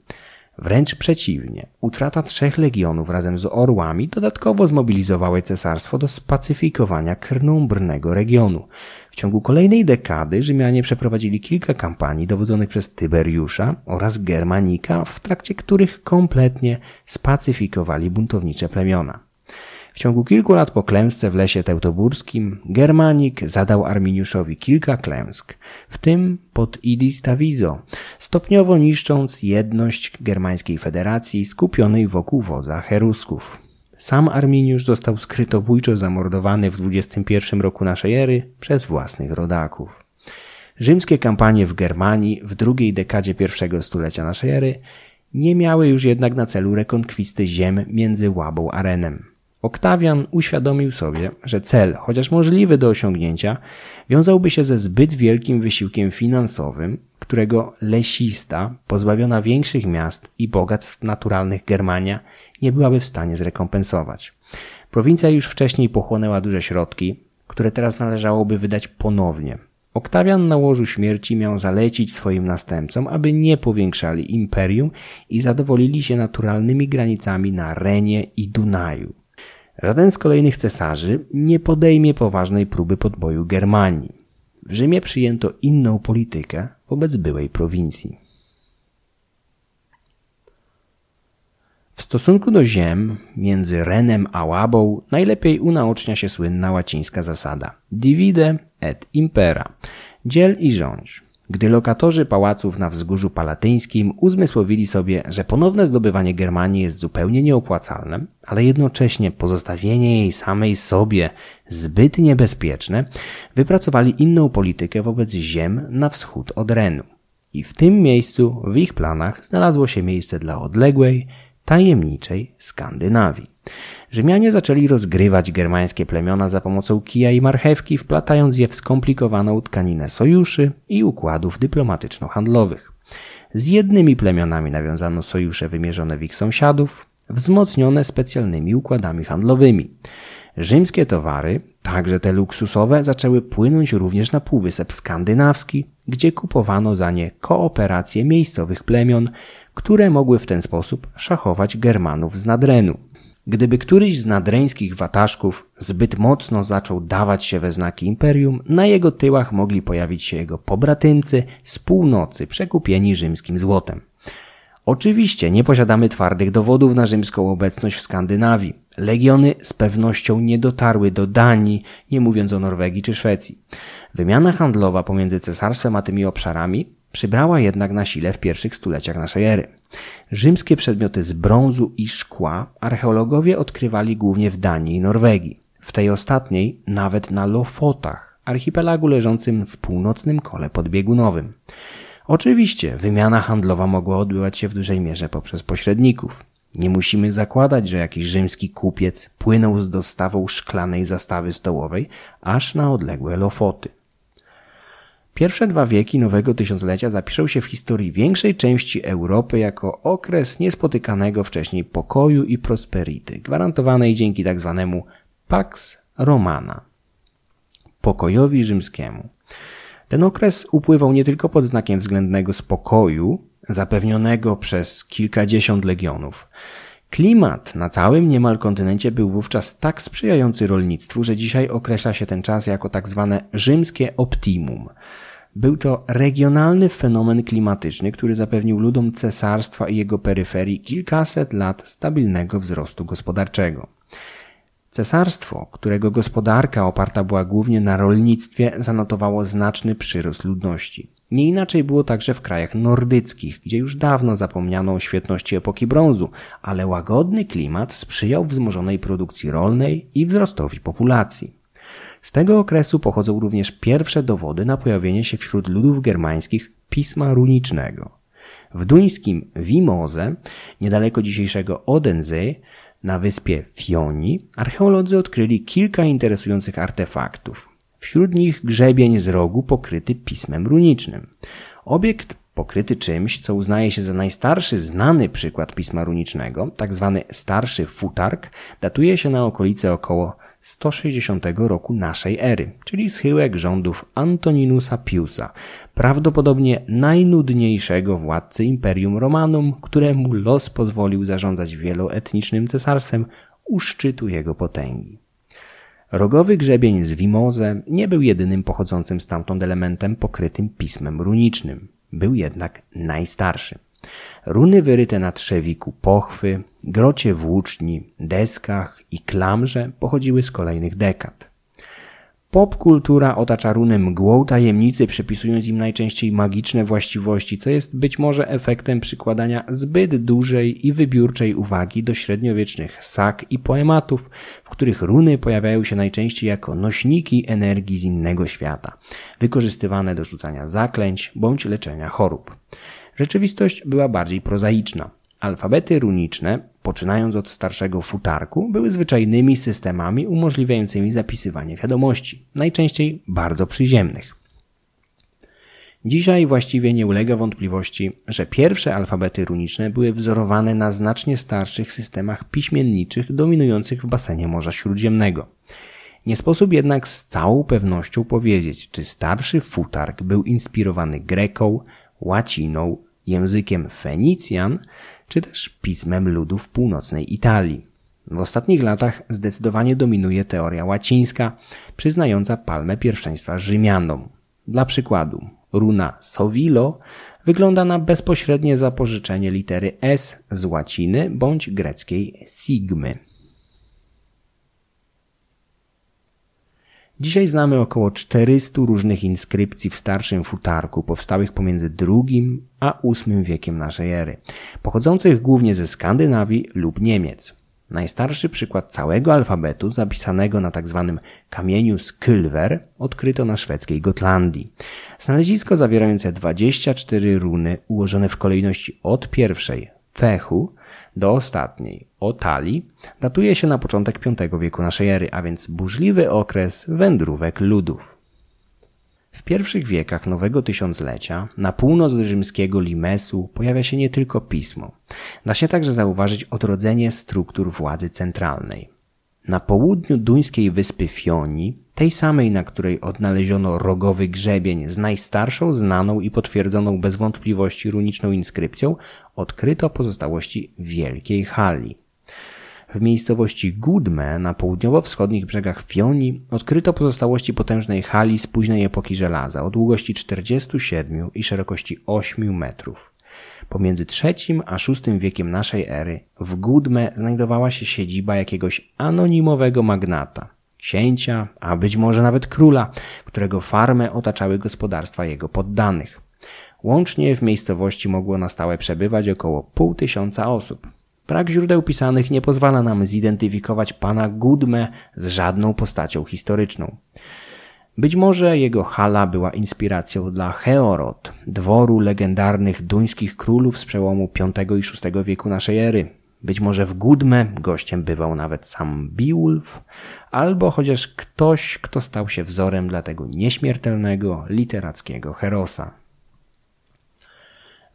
Wręcz przeciwnie, utrata trzech legionów razem z orłami dodatkowo zmobilizowały cesarstwo do spacyfikowania krnumbrnego regionu. W ciągu kolejnej dekady Rzymianie przeprowadzili kilka kampanii dowodzonych przez Tyberiusza oraz Germanika, w trakcie których kompletnie spacyfikowali buntownicze plemiona. W ciągu kilku lat po klęsce w lesie teutoburskim Germanik zadał Arminiuszowi kilka klęsk, w tym pod Idis Tavizo, stopniowo niszcząc jedność germańskiej federacji skupionej wokół wodza Herusków. Sam Arminiusz został skrytobójczo zamordowany w 21 roku naszej ery przez własnych rodaków. Rzymskie kampanie w Germanii w drugiej dekadzie pierwszego stulecia naszej ery nie miały już jednak na celu rekonkwisty ziem między Łabą a Renem. Oktawian uświadomił sobie, że cel, chociaż możliwy do osiągnięcia, wiązałby się ze zbyt wielkim wysiłkiem finansowym, którego lesista, pozbawiona większych miast i bogactw naturalnych Germania, nie byłaby w stanie zrekompensować. Prowincja już wcześniej pochłonęła duże środki, które teraz należałoby wydać ponownie. Oktawian na łożu śmierci miał zalecić swoim następcom, aby nie powiększali imperium i zadowolili się naturalnymi granicami na Renie i Dunaju. Żaden z kolejnych cesarzy nie podejmie poważnej próby podboju Germanii. W Rzymie przyjęto inną politykę wobec byłej prowincji. W stosunku do ziem między Renem a Łabą najlepiej unaocznia się słynna łacińska zasada divide et impera dziel i rządź. Gdy lokatorzy pałaców na wzgórzu palatyńskim uzmysłowili sobie, że ponowne zdobywanie Germanii jest zupełnie nieopłacalne, ale jednocześnie pozostawienie jej samej sobie zbyt niebezpieczne, wypracowali inną politykę wobec ziem na wschód od Renu. I w tym miejscu w ich planach znalazło się miejsce dla odległej, tajemniczej Skandynawii. Rzymianie zaczęli rozgrywać germańskie plemiona za pomocą kija i marchewki, wplatając je w skomplikowaną tkaninę sojuszy i układów dyplomatyczno-handlowych. Z jednymi plemionami nawiązano sojusze wymierzone w ich sąsiadów, wzmocnione specjalnymi układami handlowymi. Rzymskie towary, także te luksusowe, zaczęły płynąć również na Półwysep Skandynawski, gdzie kupowano za nie kooperacje miejscowych plemion, które mogły w ten sposób szachować Germanów z Nadrenu. Gdyby któryś z nadreńskich wataszków zbyt mocno zaczął dawać się we znaki imperium, na jego tyłach mogli pojawić się jego pobratymcy z północy przekupieni rzymskim złotem. Oczywiście nie posiadamy twardych dowodów na rzymską obecność w Skandynawii. Legiony z pewnością nie dotarły do Danii, nie mówiąc o Norwegii czy Szwecji. Wymiana handlowa pomiędzy cesarstwem a tymi obszarami przybrała jednak na sile w pierwszych stuleciach naszej ery. Rzymskie przedmioty z brązu i szkła archeologowie odkrywali głównie w Danii i Norwegii. W tej ostatniej nawet na Lofotach, archipelagu leżącym w północnym kole podbiegunowym. Oczywiście wymiana handlowa mogła odbywać się w dużej mierze poprzez pośredników. Nie musimy zakładać, że jakiś rzymski kupiec płynął z dostawą szklanej zastawy stołowej aż na odległe Lofoty. Pierwsze dwa wieki nowego tysiąclecia zapiszą się w historii większej części Europy jako okres niespotykanego wcześniej pokoju i prosperity, gwarantowanej dzięki tzw. Tak Pax Romana, pokojowi rzymskiemu. Ten okres upływał nie tylko pod znakiem względnego spokoju, zapewnionego przez kilkadziesiąt legionów. Klimat na całym niemal kontynencie był wówczas tak sprzyjający rolnictwu, że dzisiaj określa się ten czas jako tak zwane rzymskie optimum. Był to regionalny fenomen klimatyczny, który zapewnił ludom cesarstwa i jego peryferii kilkaset lat stabilnego wzrostu gospodarczego. Cesarstwo, którego gospodarka oparta była głównie na rolnictwie, zanotowało znaczny przyrost ludności. Nie inaczej było także w krajach nordyckich, gdzie już dawno zapomniano o świetności epoki brązu, ale łagodny klimat sprzyjał wzmożonej produkcji rolnej i wzrostowi populacji. Z tego okresu pochodzą również pierwsze dowody na pojawienie się wśród ludów germańskich pisma runicznego. W duńskim Wimoze, niedaleko dzisiejszego Odensee, na wyspie Fioni, archeolodzy odkryli kilka interesujących artefaktów. Wśród nich grzebień z rogu pokryty pismem runicznym. Obiekt pokryty czymś, co uznaje się za najstarszy znany przykład pisma runicznego, tak zwany starszy futark, datuje się na okolice około 160 roku naszej ery, czyli schyłek rządów Antoninusa Piusa, prawdopodobnie najnudniejszego władcy Imperium Romanum, któremu los pozwolił zarządzać wieloetnicznym cesarstwem u szczytu jego potęgi. Rogowy grzebień z Wimoze nie był jedynym pochodzącym stamtąd elementem pokrytym pismem runicznym. Był jednak najstarszy. Runy wyryte na trzewiku pochwy, grocie włóczni, deskach i klamrze pochodziły z kolejnych dekad. Popkultura otacza runy mgłą tajemnicy, przypisując im najczęściej magiczne właściwości, co jest być może efektem przykładania zbyt dużej i wybiórczej uwagi do średniowiecznych sak i poematów, w których runy pojawiają się najczęściej jako nośniki energii z innego świata, wykorzystywane do rzucania zaklęć bądź leczenia chorób. Rzeczywistość była bardziej prozaiczna. Alfabety runiczne, poczynając od starszego futarku, były zwyczajnymi systemami umożliwiającymi zapisywanie wiadomości, najczęściej bardzo przyziemnych. Dzisiaj właściwie nie ulega wątpliwości, że pierwsze alfabety runiczne były wzorowane na znacznie starszych systemach piśmienniczych dominujących w basenie Morza Śródziemnego. Nie sposób jednak z całą pewnością powiedzieć, czy starszy futark był inspirowany greką, łaciną, językiem Fenicjan, czy też pismem ludów północnej Italii. W ostatnich latach zdecydowanie dominuje teoria łacińska, przyznająca palmę pierwszeństwa Rzymianom. Dla przykładu, runa Sovilo wygląda na bezpośrednie zapożyczenie litery S z łaciny bądź greckiej sigmy. Dzisiaj znamy około 400 różnych inskrypcji w starszym futarku, powstałych pomiędzy II a VIII wiekiem naszej ery, pochodzących głównie ze Skandynawii lub Niemiec. Najstarszy przykład całego alfabetu, zapisanego na tzw. Tak kamieniu z Kylver, odkryto na szwedzkiej Gotlandii. Znalezisko zawierające 24 runy ułożone w kolejności od pierwszej fechu do ostatniej, o talii, datuje się na początek V wieku naszej ery, a więc burzliwy okres wędrówek ludów. W pierwszych wiekach nowego tysiąclecia na północ rzymskiego Limesu pojawia się nie tylko pismo. Da się także zauważyć odrodzenie struktur władzy centralnej. Na południu duńskiej wyspy Fioni, tej samej, na której odnaleziono rogowy grzebień z najstarszą znaną i potwierdzoną bez wątpliwości runiczną inskrypcją, odkryto pozostałości wielkiej hali. W miejscowości Gudme na południowo-wschodnich brzegach Fioni odkryto pozostałości potężnej hali z późnej epoki żelaza o długości 47 i szerokości 8 metrów. Pomiędzy III a VI wiekiem naszej ery w Gudme znajdowała się siedziba jakiegoś anonimowego magnata, księcia, a być może nawet króla, którego farmę otaczały gospodarstwa jego poddanych. Łącznie w miejscowości mogło na stałe przebywać około pół tysiąca osób. Brak źródeł pisanych nie pozwala nam zidentyfikować pana Gudme z żadną postacią historyczną. Być może jego hala była inspiracją dla Heorot, dworu legendarnych duńskich królów z przełomu V i VI wieku naszej ery. Być może w Gudme gościem bywał nawet sam Beowulf, albo chociaż ktoś, kto stał się wzorem dla tego nieśmiertelnego literackiego herosa.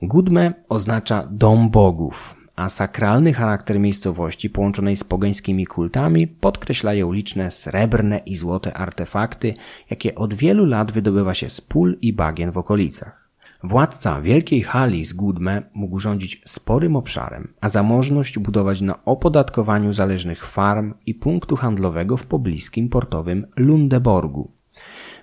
Gudme oznacza dom bogów, a sakralny charakter miejscowości połączonej z pogańskimi kultami podkreślają liczne srebrne i złote artefakty, jakie od wielu lat wydobywa się z pól i bagien w okolicach. Władca wielkiej hali z Gudme mógł rządzić sporym obszarem, a zamożność budować na opodatkowaniu zależnych farm i punktu handlowego w pobliskim portowym Lundeborgu.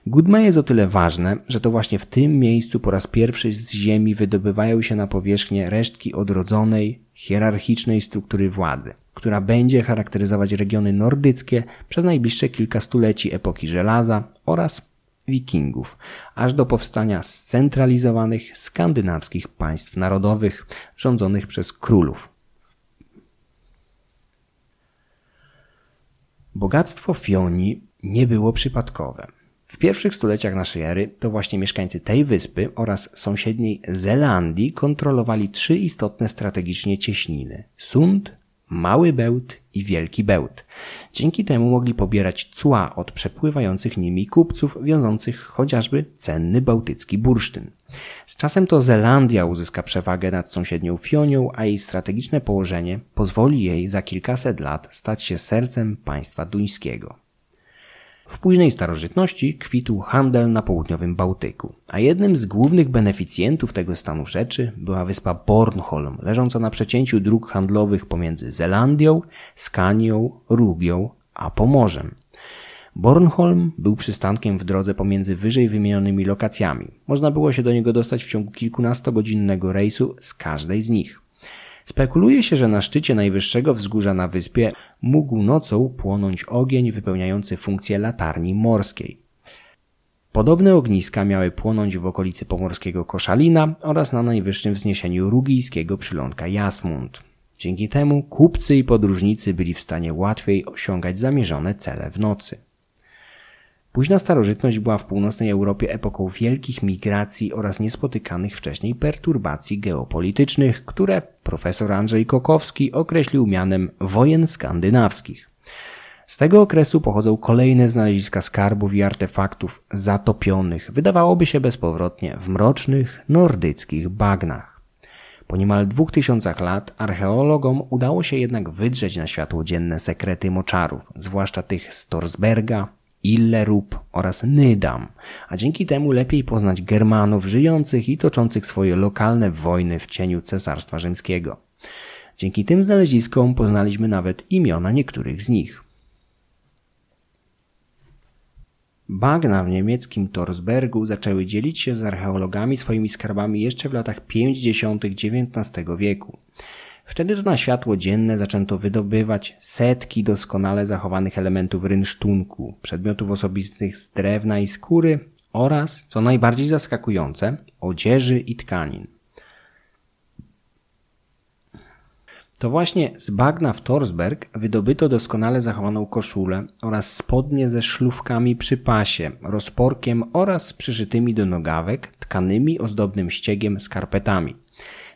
Gudme jest o tyle ważne, że to właśnie w tym miejscu po raz pierwszy z ziemi wydobywają się na powierzchnię resztki odrodzonej, hierarchicznej struktury władzy, która będzie charakteryzować regiony nordyckie przez najbliższe kilka stuleci epoki żelaza oraz wikingów, aż do powstania scentralizowanych skandynawskich państw narodowych rządzonych przez królów. Bogactwo Fioni nie było przypadkowe. W pierwszych stuleciach naszej ery to właśnie mieszkańcy tej wyspy oraz sąsiedniej Zelandii kontrolowali trzy istotne strategicznie cieśniny: Sund, Mały Bełt i Wielki Bełt. Dzięki temu mogli pobierać cła od przepływających nimi kupców wiążących chociażby cenny bałtycki bursztyn. Z czasem to Zelandia uzyska przewagę nad sąsiednią Fionią, a jej strategiczne położenie pozwoli jej za kilkaset lat stać się sercem państwa duńskiego. W późnej starożytności kwitł handel na południowym Bałtyku, a jednym z głównych beneficjentów tego stanu rzeczy była wyspa Bornholm, leżąca na przecięciu dróg handlowych pomiędzy Zelandią, Skanią, Rugią a Pomorzem. Bornholm był przystankiem w drodze pomiędzy wyżej wymienionymi lokacjami. Można było się do niego dostać w ciągu kilkunastogodzinnego rejsu z każdej z nich. Spekuluje się, że na szczycie najwyższego wzgórza na wyspie mógł nocą płonąć ogień wypełniający funkcję latarni morskiej. Podobne ogniska miały płonąć w okolicy pomorskiego Koszalina oraz na najwyższym wzniesieniu rugijskiego przylądka Jasmund. Dzięki temu kupcy i podróżnicy byli w stanie łatwiej osiągać zamierzone cele w nocy. Późna starożytność była w północnej Europie epoką wielkich migracji oraz niespotykanych wcześniej perturbacji geopolitycznych, które profesor Andrzej Kokowski określił mianem wojen skandynawskich. Z tego okresu pochodzą kolejne znaleziska skarbów i artefaktów zatopionych, wydawałoby się bezpowrotnie, w mrocznych, nordyckich bagnach. Po niemal dwóch tysiącach lat archeologom udało się jednak wydrzeć na światło dzienne sekrety moczarów, zwłaszcza tych z Torsberga, Illerub oraz Nydam, a dzięki temu lepiej poznać Germanów żyjących i toczących swoje lokalne wojny w cieniu Cesarstwa Rzymskiego. Dzięki tym znaleziskom poznaliśmy nawet imiona niektórych z nich. Bagna w niemieckim Torsbergu zaczęły dzielić się z archeologami swoimi skarbami jeszcze w latach 50. XIX wieku. Wtedy to na światło dzienne zaczęto wydobywać setki doskonale zachowanych elementów rynsztunku, przedmiotów osobistych z drewna i skóry oraz, co najbardziej zaskakujące, odzieży i tkanin. To właśnie z bagna w Torsberg wydobyto doskonale zachowaną koszulę oraz spodnie ze szlufkami przy pasie, rozporkiem oraz przyszytymi do nogawek tkanymi ozdobnym ściegiem skarpetami.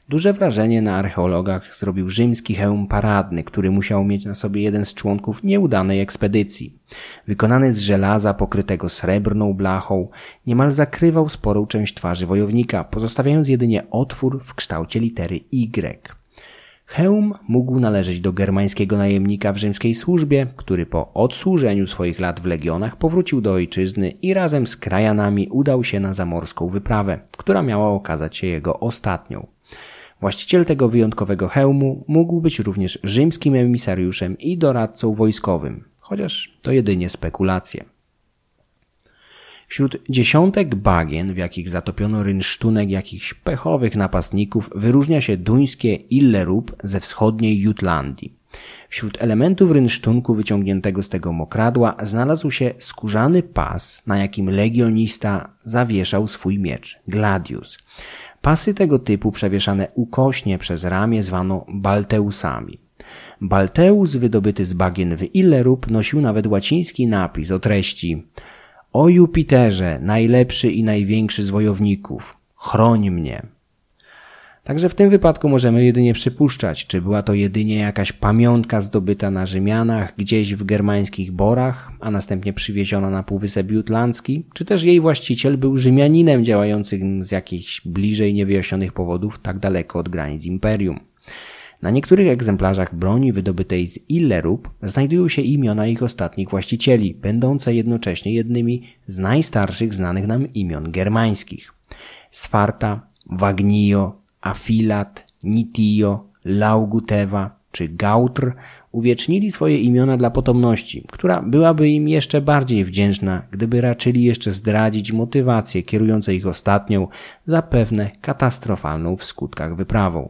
Duże wrażenie na archeologach zrobił rzymski hełm paradny, który musiał mieć na sobie jeden z członków nieudanej ekspedycji. Wykonany z żelaza pokrytego srebrną blachą, niemal zakrywał sporą część twarzy wojownika, pozostawiając jedynie otwór w kształcie litery Y. Hełm mógł należeć do germańskiego najemnika w rzymskiej służbie, który po odsłużeniu swoich lat w legionach powrócił do ojczyzny i razem z krajanami udał się na zamorską wyprawę, która miała okazać się jego ostatnią. Właściciel tego wyjątkowego hełmu mógł być również rzymskim emisariuszem i doradcą wojskowym, chociaż to jedynie spekulacje. Wśród dziesiątek bagien, w jakich zatopiono rynsztunek jakichś pechowych napastników, wyróżnia się duńskie Illerub ze wschodniej Jutlandii. Wśród elementów rynsztunku wyciągniętego z tego mokradła znalazł się skórzany pas, na jakim legionista zawieszał swój miecz, gladius. Pasy tego typu przewieszane ukośnie przez ramię zwano balteusami. Balteus wydobyty z bagien w Illerub nosił nawet łaciński napis o treści O Jupiterze, najlepszy i największy z wojowników, chroń mnie. Także w tym wypadku możemy jedynie przypuszczać, czy była to jedynie jakaś pamiątka zdobyta na Rzymianach gdzieś w germańskich borach, a następnie przywieziona na Półwysep Jutlandzki, czy też jej właściciel był Rzymianinem działającym z jakichś bliżej niewyjaśnionych powodów tak daleko od granic imperium. Na niektórych egzemplarzach broni wydobytej z Illerub znajdują się imiona ich ostatnich właścicieli, będące jednocześnie jednymi z najstarszych znanych nam imion germańskich. Sfarta, Wagnio, Afilat, Nitio, Laugutewa czy Gautr uwiecznili swoje imiona dla potomności, która byłaby im jeszcze bardziej wdzięczna, gdyby raczyli jeszcze zdradzić motywacje kierujące ich ostatnią, zapewne katastrofalną w skutkach wyprawą.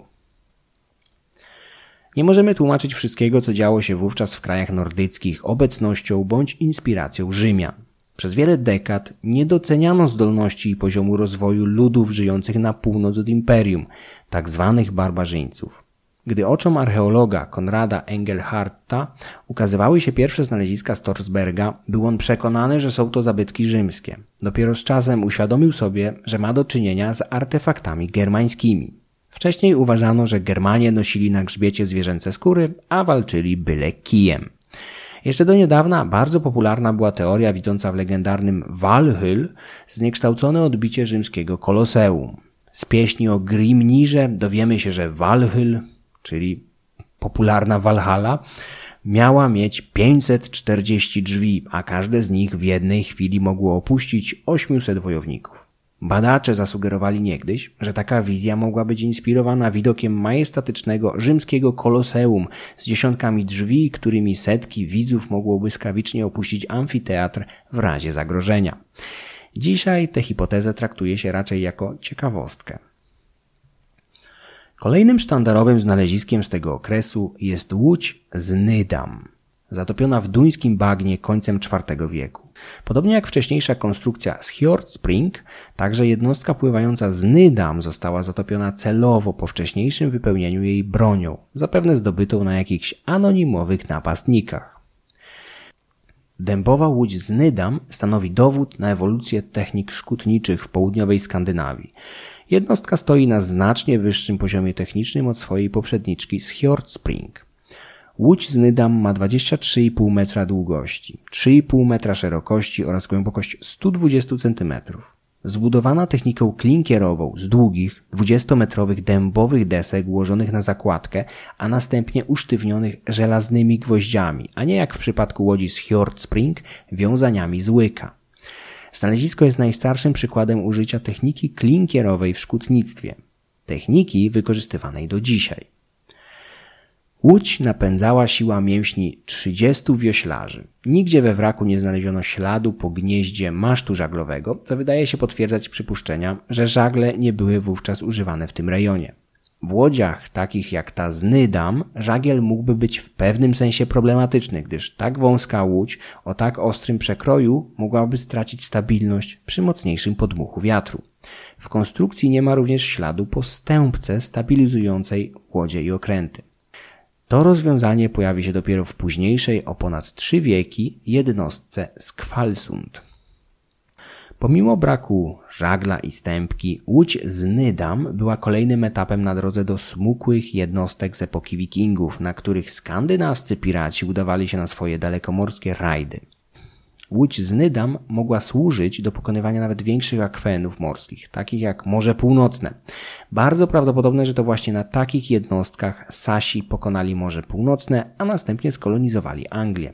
Nie możemy tłumaczyć wszystkiego, co działo się wówczas w krajach nordyckich obecnością bądź inspiracją Rzymian. Przez wiele dekad nie doceniano zdolności i poziomu rozwoju ludów żyjących na północ od imperium, tak zwanych barbarzyńców. Gdy oczom archeologa Konrada Engelharta ukazywały się pierwsze znaleziska Storsberga, był on przekonany, że są to zabytki rzymskie. Dopiero z czasem uświadomił sobie, że ma do czynienia z artefaktami germańskimi. Wcześniej uważano, że Germanie nosili na grzbiecie zwierzęce skóry, a walczyli byle kijem. Jeszcze do niedawna bardzo popularna była teoria widząca w legendarnym Walhyl zniekształcone odbicie rzymskiego koloseum. Z pieśni o Grimnirze dowiemy się, że Walhyl, czyli popularna Walhalla, miała mieć 540 drzwi, a każde z nich w jednej chwili mogło opuścić 800 wojowników. Badacze zasugerowali niegdyś, że taka wizja mogła być inspirowana widokiem majestatycznego rzymskiego koloseum z dziesiątkami drzwi, którymi setki widzów mogło błyskawicznie opuścić amfiteatr w razie zagrożenia. Dzisiaj tę hipotezę traktuje się raczej jako ciekawostkę. Kolejnym sztandarowym znaleziskiem z tego okresu jest łódź z Nydam, zatopiona w duńskim bagnie końcem IV wieku. Podobnie jak wcześniejsza konstrukcja z Spring, także jednostka pływająca z Nydam została zatopiona celowo po wcześniejszym wypełnieniu jej bronią, zapewne zdobytą na jakichś anonimowych napastnikach. Dębowa łódź z Nydam stanowi dowód na ewolucję technik szkutniczych w południowej Skandynawii. Jednostka stoi na znacznie wyższym poziomie technicznym od swojej poprzedniczki z Spring. Łódź z Nydam ma 23,5 metra długości, 3,5 metra szerokości oraz głębokość 120 cm. Zbudowana techniką klinkierową z długich, 20-metrowych dębowych desek ułożonych na zakładkę, a następnie usztywnionych żelaznymi gwoździami, a nie jak w przypadku łodzi z Hjord Spring wiązaniami z łyka. Znalezisko jest najstarszym przykładem użycia techniki klinkierowej w szkutnictwie. Techniki wykorzystywanej do dzisiaj. Łódź napędzała siła mięśni 30 wioślarzy. Nigdzie we wraku nie znaleziono śladu po gnieździe masztu żaglowego, co wydaje się potwierdzać przypuszczenia, że żagle nie były wówczas używane w tym rejonie. W łodziach takich jak ta z Nydam żagiel mógłby być w pewnym sensie problematyczny, gdyż tak wąska łódź o tak ostrym przekroju mogłaby stracić stabilność przy mocniejszym podmuchu wiatru. W konstrukcji nie ma również śladu po stępce stabilizującej łodzie i okręty. To rozwiązanie pojawi się dopiero w późniejszej, o ponad trzy wieki, jednostce Skwalsund. Pomimo braku żagla i stępki, łódź z Nydam była kolejnym etapem na drodze do smukłych jednostek z epoki wikingów, na których skandynawscy piraci udawali się na swoje dalekomorskie rajdy. Łódź z Nydam mogła służyć do pokonywania nawet większych akwenów morskich, takich jak Morze Północne. Bardzo prawdopodobne, że to właśnie na takich jednostkach Sasi pokonali Morze Północne, a następnie skolonizowali Anglię.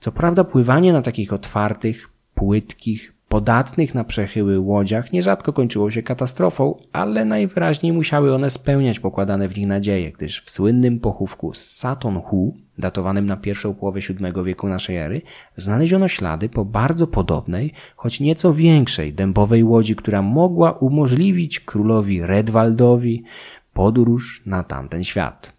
Co prawda pływanie na takich otwartych, płytkich, podatnych na przechyły łodziach nierzadko kończyło się katastrofą, ale najwyraźniej musiały one spełniać pokładane w nich nadzieje, gdyż w słynnym pochówku Saton Hu, datowanym na pierwszą połowę VII wieku naszej ery, znaleziono ślady po bardzo podobnej, choć nieco większej dębowej łodzi, która mogła umożliwić królowi Redwaldowi podróż na tamten świat.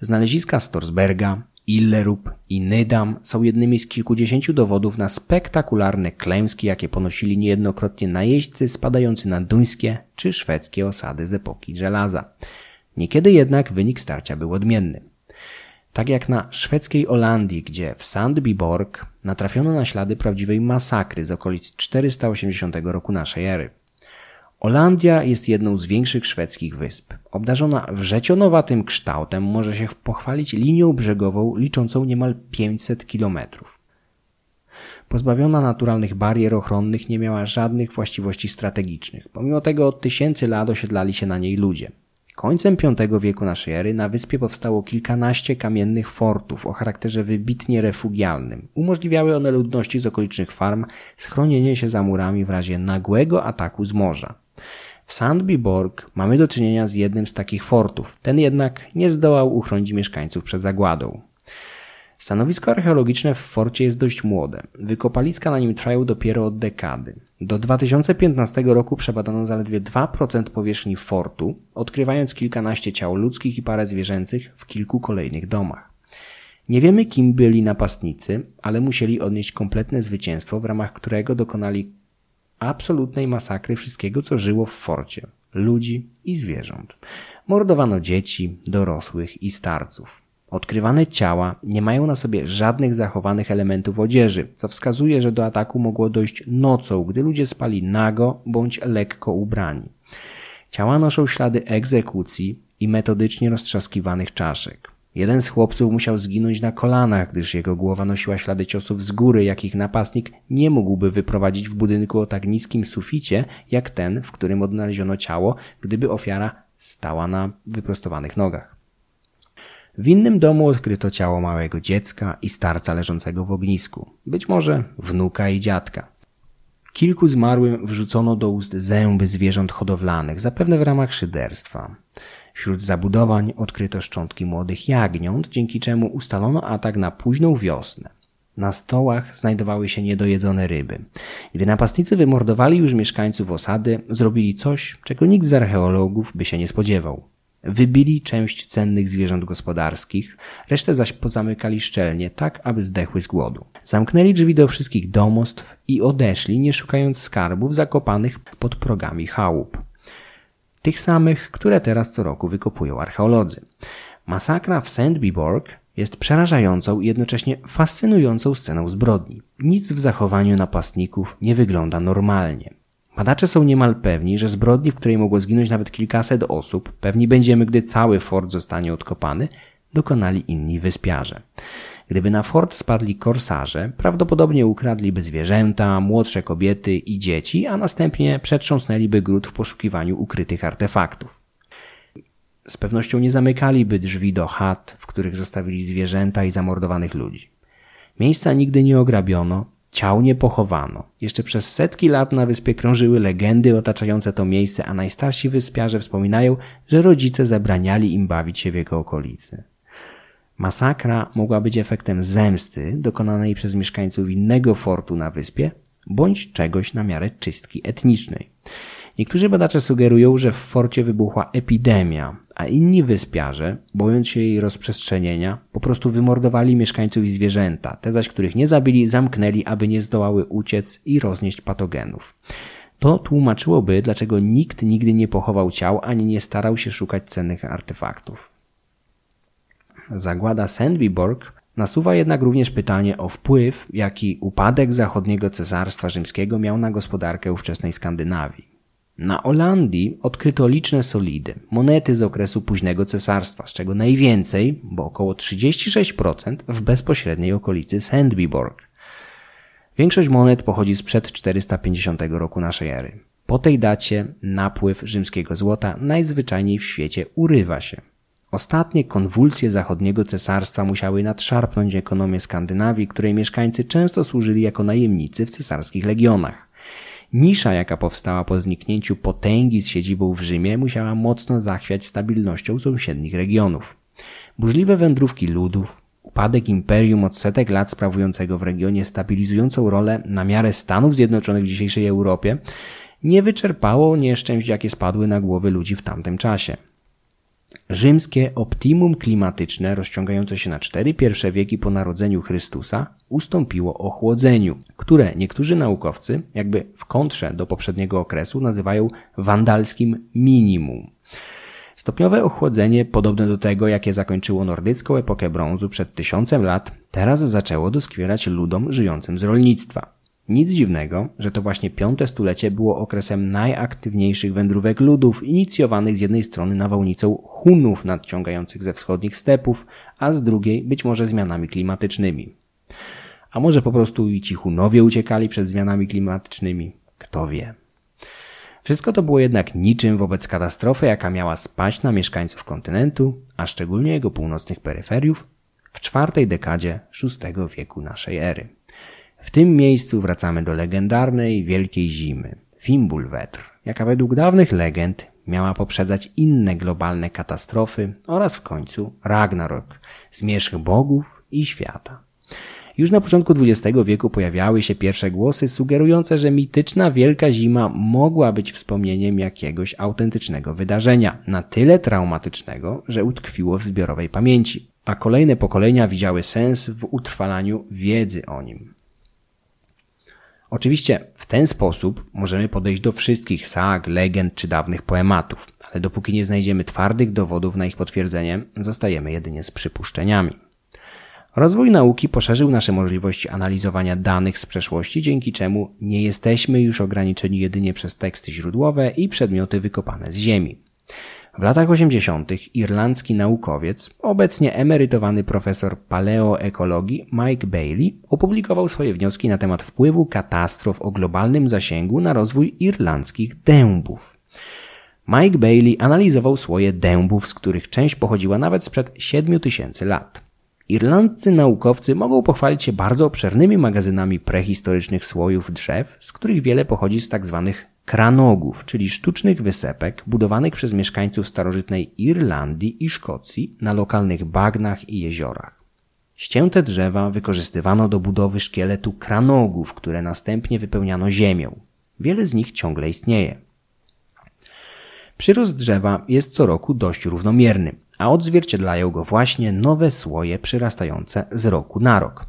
Znaleziska Storsberga Illerup i Nydam są jednymi z kilkudziesięciu dowodów na spektakularne klęski, jakie ponosili niejednokrotnie najeźdźcy spadający na duńskie czy szwedzkie osady z epoki żelaza. Niekiedy jednak wynik starcia był odmienny. Tak jak na szwedzkiej Olandii, gdzie w Sandbyborg natrafiono na ślady prawdziwej masakry z okolic 480 roku naszej ery. Olandia jest jedną z większych szwedzkich wysp. Obdarzona wrzecionowatym kształtem może się pochwalić linią brzegową liczącą niemal 500 kilometrów. Pozbawiona naturalnych barier ochronnych nie miała żadnych właściwości strategicznych. Pomimo tego od tysięcy lat osiedlali się na niej ludzie. Końcem V wieku naszej ery na wyspie powstało kilkanaście kamiennych fortów o charakterze wybitnie refugialnym. Umożliwiały one ludności z okolicznych farm schronienie się za murami w razie nagłego ataku z morza. W Sandbyborg mamy do czynienia z jednym z takich fortów. Ten jednak nie zdołał uchronić mieszkańców przed zagładą. Stanowisko archeologiczne w forcie jest dość młode. Wykopaliska na nim trwają dopiero od dekady. Do 2015 roku przebadano zaledwie 2% powierzchni fortu, odkrywając kilkanaście ciał ludzkich i parę zwierzęcych w kilku kolejnych domach. Nie wiemy kim byli napastnicy, ale musieli odnieść kompletne zwycięstwo, w ramach którego dokonali absolutnej masakry wszystkiego, co żyło w forcie. ludzi i zwierząt. Mordowano dzieci, dorosłych i starców. Odkrywane ciała nie mają na sobie żadnych zachowanych elementów odzieży, co wskazuje, że do ataku mogło dojść nocą, gdy ludzie spali nago bądź lekko ubrani. Ciała noszą ślady egzekucji i metodycznie roztrzaskiwanych czaszek. Jeden z chłopców musiał zginąć na kolanach, gdyż jego głowa nosiła ślady ciosów z góry, jakich napastnik nie mógłby wyprowadzić w budynku o tak niskim suficie, jak ten, w którym odnaleziono ciało, gdyby ofiara stała na wyprostowanych nogach. W innym domu odkryto ciało małego dziecka i starca leżącego w ognisku, być może wnuka i dziadka. Kilku zmarłym wrzucono do ust zęby zwierząt hodowlanych, zapewne w ramach szyderstwa. Wśród zabudowań odkryto szczątki młodych jagniąt, dzięki czemu ustalono atak na późną wiosnę. Na stołach znajdowały się niedojedzone ryby. Gdy napastnicy wymordowali już mieszkańców osady, zrobili coś, czego nikt z archeologów by się nie spodziewał. Wybili część cennych zwierząt gospodarskich, resztę zaś pozamykali szczelnie, tak aby zdechły z głodu. Zamknęli drzwi do wszystkich domostw i odeszli, nie szukając skarbów zakopanych pod progami chałup. Tych samych, które teraz co roku wykopują archeolodzy. Masakra w Sandbyborg jest przerażającą i jednocześnie fascynującą sceną zbrodni. Nic w zachowaniu napastników nie wygląda normalnie. Badacze są niemal pewni, że zbrodni, w której mogło zginąć nawet kilkaset osób, pewni będziemy, gdy cały fort zostanie odkopany, dokonali inni wyspiarze. Gdyby na fort spadli korsarze, prawdopodobnie ukradliby zwierzęta, młodsze kobiety i dzieci, a następnie przetrząsnęliby gród w poszukiwaniu ukrytych artefaktów. Z pewnością nie zamykaliby drzwi do chat, w których zostawili zwierzęta i zamordowanych ludzi. Miejsca nigdy nie ograbiono, ciał nie pochowano. Jeszcze przez setki lat na wyspie krążyły legendy otaczające to miejsce, a najstarsi wyspiarze wspominają, że rodzice zabraniali im bawić się w jego okolicy. Masakra mogła być efektem zemsty dokonanej przez mieszkańców innego fortu na wyspie, bądź czegoś na miarę czystki etnicznej. Niektórzy badacze sugerują, że w forcie wybuchła epidemia, a inni wyspiarze, bojąc się jej rozprzestrzenienia, po prostu wymordowali mieszkańców i zwierzęta, te zaś, których nie zabili, zamknęli, aby nie zdołały uciec i roznieść patogenów. To tłumaczyłoby, dlaczego nikt nigdy nie pochował ciał ani nie starał się szukać cennych artefaktów. Zagłada Sandbyborg nasuwa jednak również pytanie o wpływ, jaki upadek zachodniego cesarstwa rzymskiego miał na gospodarkę ówczesnej Skandynawii. Na Olandii odkryto liczne solidy, monety z okresu późnego cesarstwa, z czego najwięcej, bo około 36% w bezpośredniej okolicy Sandbyborg. Większość monet pochodzi sprzed 450 roku naszej ery. Po tej dacie napływ rzymskiego złota najzwyczajniej w świecie urywa się. Ostatnie konwulsje zachodniego cesarstwa musiały nadszarpnąć ekonomię Skandynawii, której mieszkańcy często służyli jako najemnicy w cesarskich legionach. Nisza, jaka powstała po zniknięciu potęgi z siedzibą w Rzymie, musiała mocno zachwiać stabilnością sąsiednich regionów. Burzliwe wędrówki ludów, upadek imperium od setek lat sprawującego w regionie stabilizującą rolę na miarę Stanów Zjednoczonych w dzisiejszej Europie, nie wyczerpało nieszczęść, jakie spadły na głowy ludzi w tamtym czasie. Rzymskie optimum klimatyczne, rozciągające się na cztery pierwsze wieki po narodzeniu Chrystusa, ustąpiło ochłodzeniu, które niektórzy naukowcy, jakby w kontrze do poprzedniego okresu, nazywają wandalskim minimum. Stopniowe ochłodzenie, podobne do tego, jakie zakończyło nordycką epokę brązu przed tysiącem lat, teraz zaczęło doskwierać ludom żyjącym z rolnictwa. Nic dziwnego, że to właśnie piąte stulecie było okresem najaktywniejszych wędrówek ludów, inicjowanych z jednej strony nawałnicą Hunów nadciągających ze wschodnich stepów, a z drugiej być może zmianami klimatycznymi. A może po prostu i ci Hunowie uciekali przed zmianami klimatycznymi? Kto wie. Wszystko to było jednak niczym wobec katastrofy, jaka miała spaść na mieszkańców kontynentu, a szczególnie jego północnych peryferiów, w czwartej dekadzie VI wieku naszej ery. W tym miejscu wracamy do legendarnej Wielkiej Zimy, Fimbulwetr, jaka według dawnych legend miała poprzedzać inne globalne katastrofy oraz w końcu Ragnarok, zmierzch bogów i świata. Już na początku XX wieku pojawiały się pierwsze głosy sugerujące, że mityczna Wielka Zima mogła być wspomnieniem jakiegoś autentycznego wydarzenia, na tyle traumatycznego, że utkwiło w zbiorowej pamięci, a kolejne pokolenia widziały sens w utrwalaniu wiedzy o nim. Oczywiście w ten sposób możemy podejść do wszystkich sag, legend czy dawnych poematów, ale dopóki nie znajdziemy twardych dowodów na ich potwierdzenie, zostajemy jedynie z przypuszczeniami. Rozwój nauki poszerzył nasze możliwości analizowania danych z przeszłości, dzięki czemu nie jesteśmy już ograniczeni jedynie przez teksty źródłowe i przedmioty wykopane z ziemi. W latach 80. irlandzki naukowiec, obecnie emerytowany profesor paleoekologii Mike Bailey opublikował swoje wnioski na temat wpływu katastrof o globalnym zasięgu na rozwój irlandzkich dębów. Mike Bailey analizował słoje dębów, z których część pochodziła nawet sprzed 7000 lat. Irlandzcy naukowcy mogą pochwalić się bardzo obszernymi magazynami prehistorycznych słojów drzew, z których wiele pochodzi z tzw. Kranogów, czyli sztucznych wysepek budowanych przez mieszkańców starożytnej Irlandii i Szkocji na lokalnych bagnach i jeziorach. Ścięte drzewa wykorzystywano do budowy szkieletu kranogów, które następnie wypełniano ziemią. Wiele z nich ciągle istnieje. Przyrost drzewa jest co roku dość równomierny, a odzwierciedlają go właśnie nowe słoje przyrastające z roku na rok.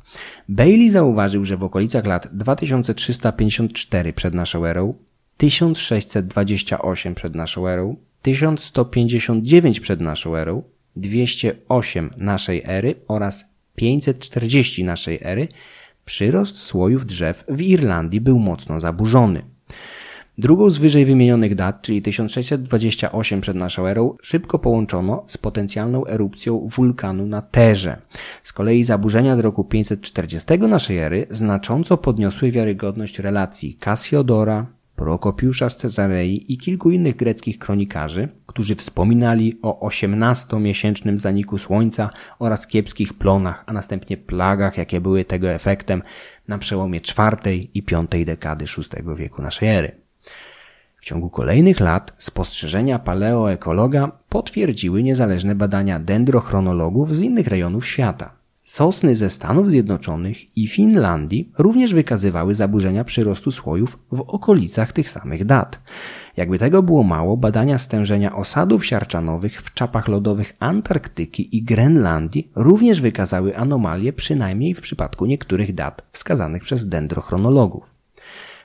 Bailey zauważył, że w okolicach lat 2354 przed naszą erą 1628 przed naszą erą, 1159 przed naszą erą, 208 naszej ery oraz 540 naszej ery przyrost słojów drzew w Irlandii był mocno zaburzony. Drugą z wyżej wymienionych dat, czyli 1628 przed naszą erą, szybko połączono z potencjalną erupcją wulkanu na Terze. Z kolei zaburzenia z roku 540 naszej ery znacząco podniosły wiarygodność relacji Cassiodora, Prokopiusza z Cezarei i kilku innych greckich kronikarzy, którzy wspominali o 18-miesięcznym zaniku słońca oraz kiepskich plonach, a następnie plagach, jakie były tego efektem na przełomie IV i V dekady VI wieku naszej ery. W ciągu kolejnych lat spostrzeżenia paleoekologa potwierdziły niezależne badania dendrochronologów z innych rejonów świata. Sosny ze Stanów Zjednoczonych i Finlandii również wykazywały zaburzenia przyrostu słojów w okolicach tych samych dat. Jakby tego było mało, badania stężenia osadów siarczanowych w czapach lodowych Antarktyki i Grenlandii również wykazały anomalie przynajmniej w przypadku niektórych dat wskazanych przez dendrochronologów.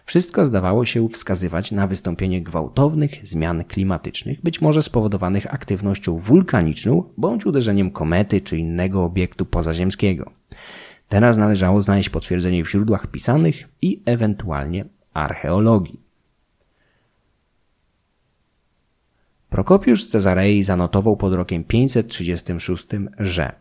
Wszystko zdawało się wskazywać na wystąpienie gwałtownych zmian klimatycznych, być może spowodowanych aktywnością wulkaniczną bądź uderzeniem komety czy innego obiektu pozaziemskiego. Teraz należało znaleźć potwierdzenie w źródłach pisanych i ewentualnie archeologii. Prokopiusz Cezarei zanotował pod rokiem 536, że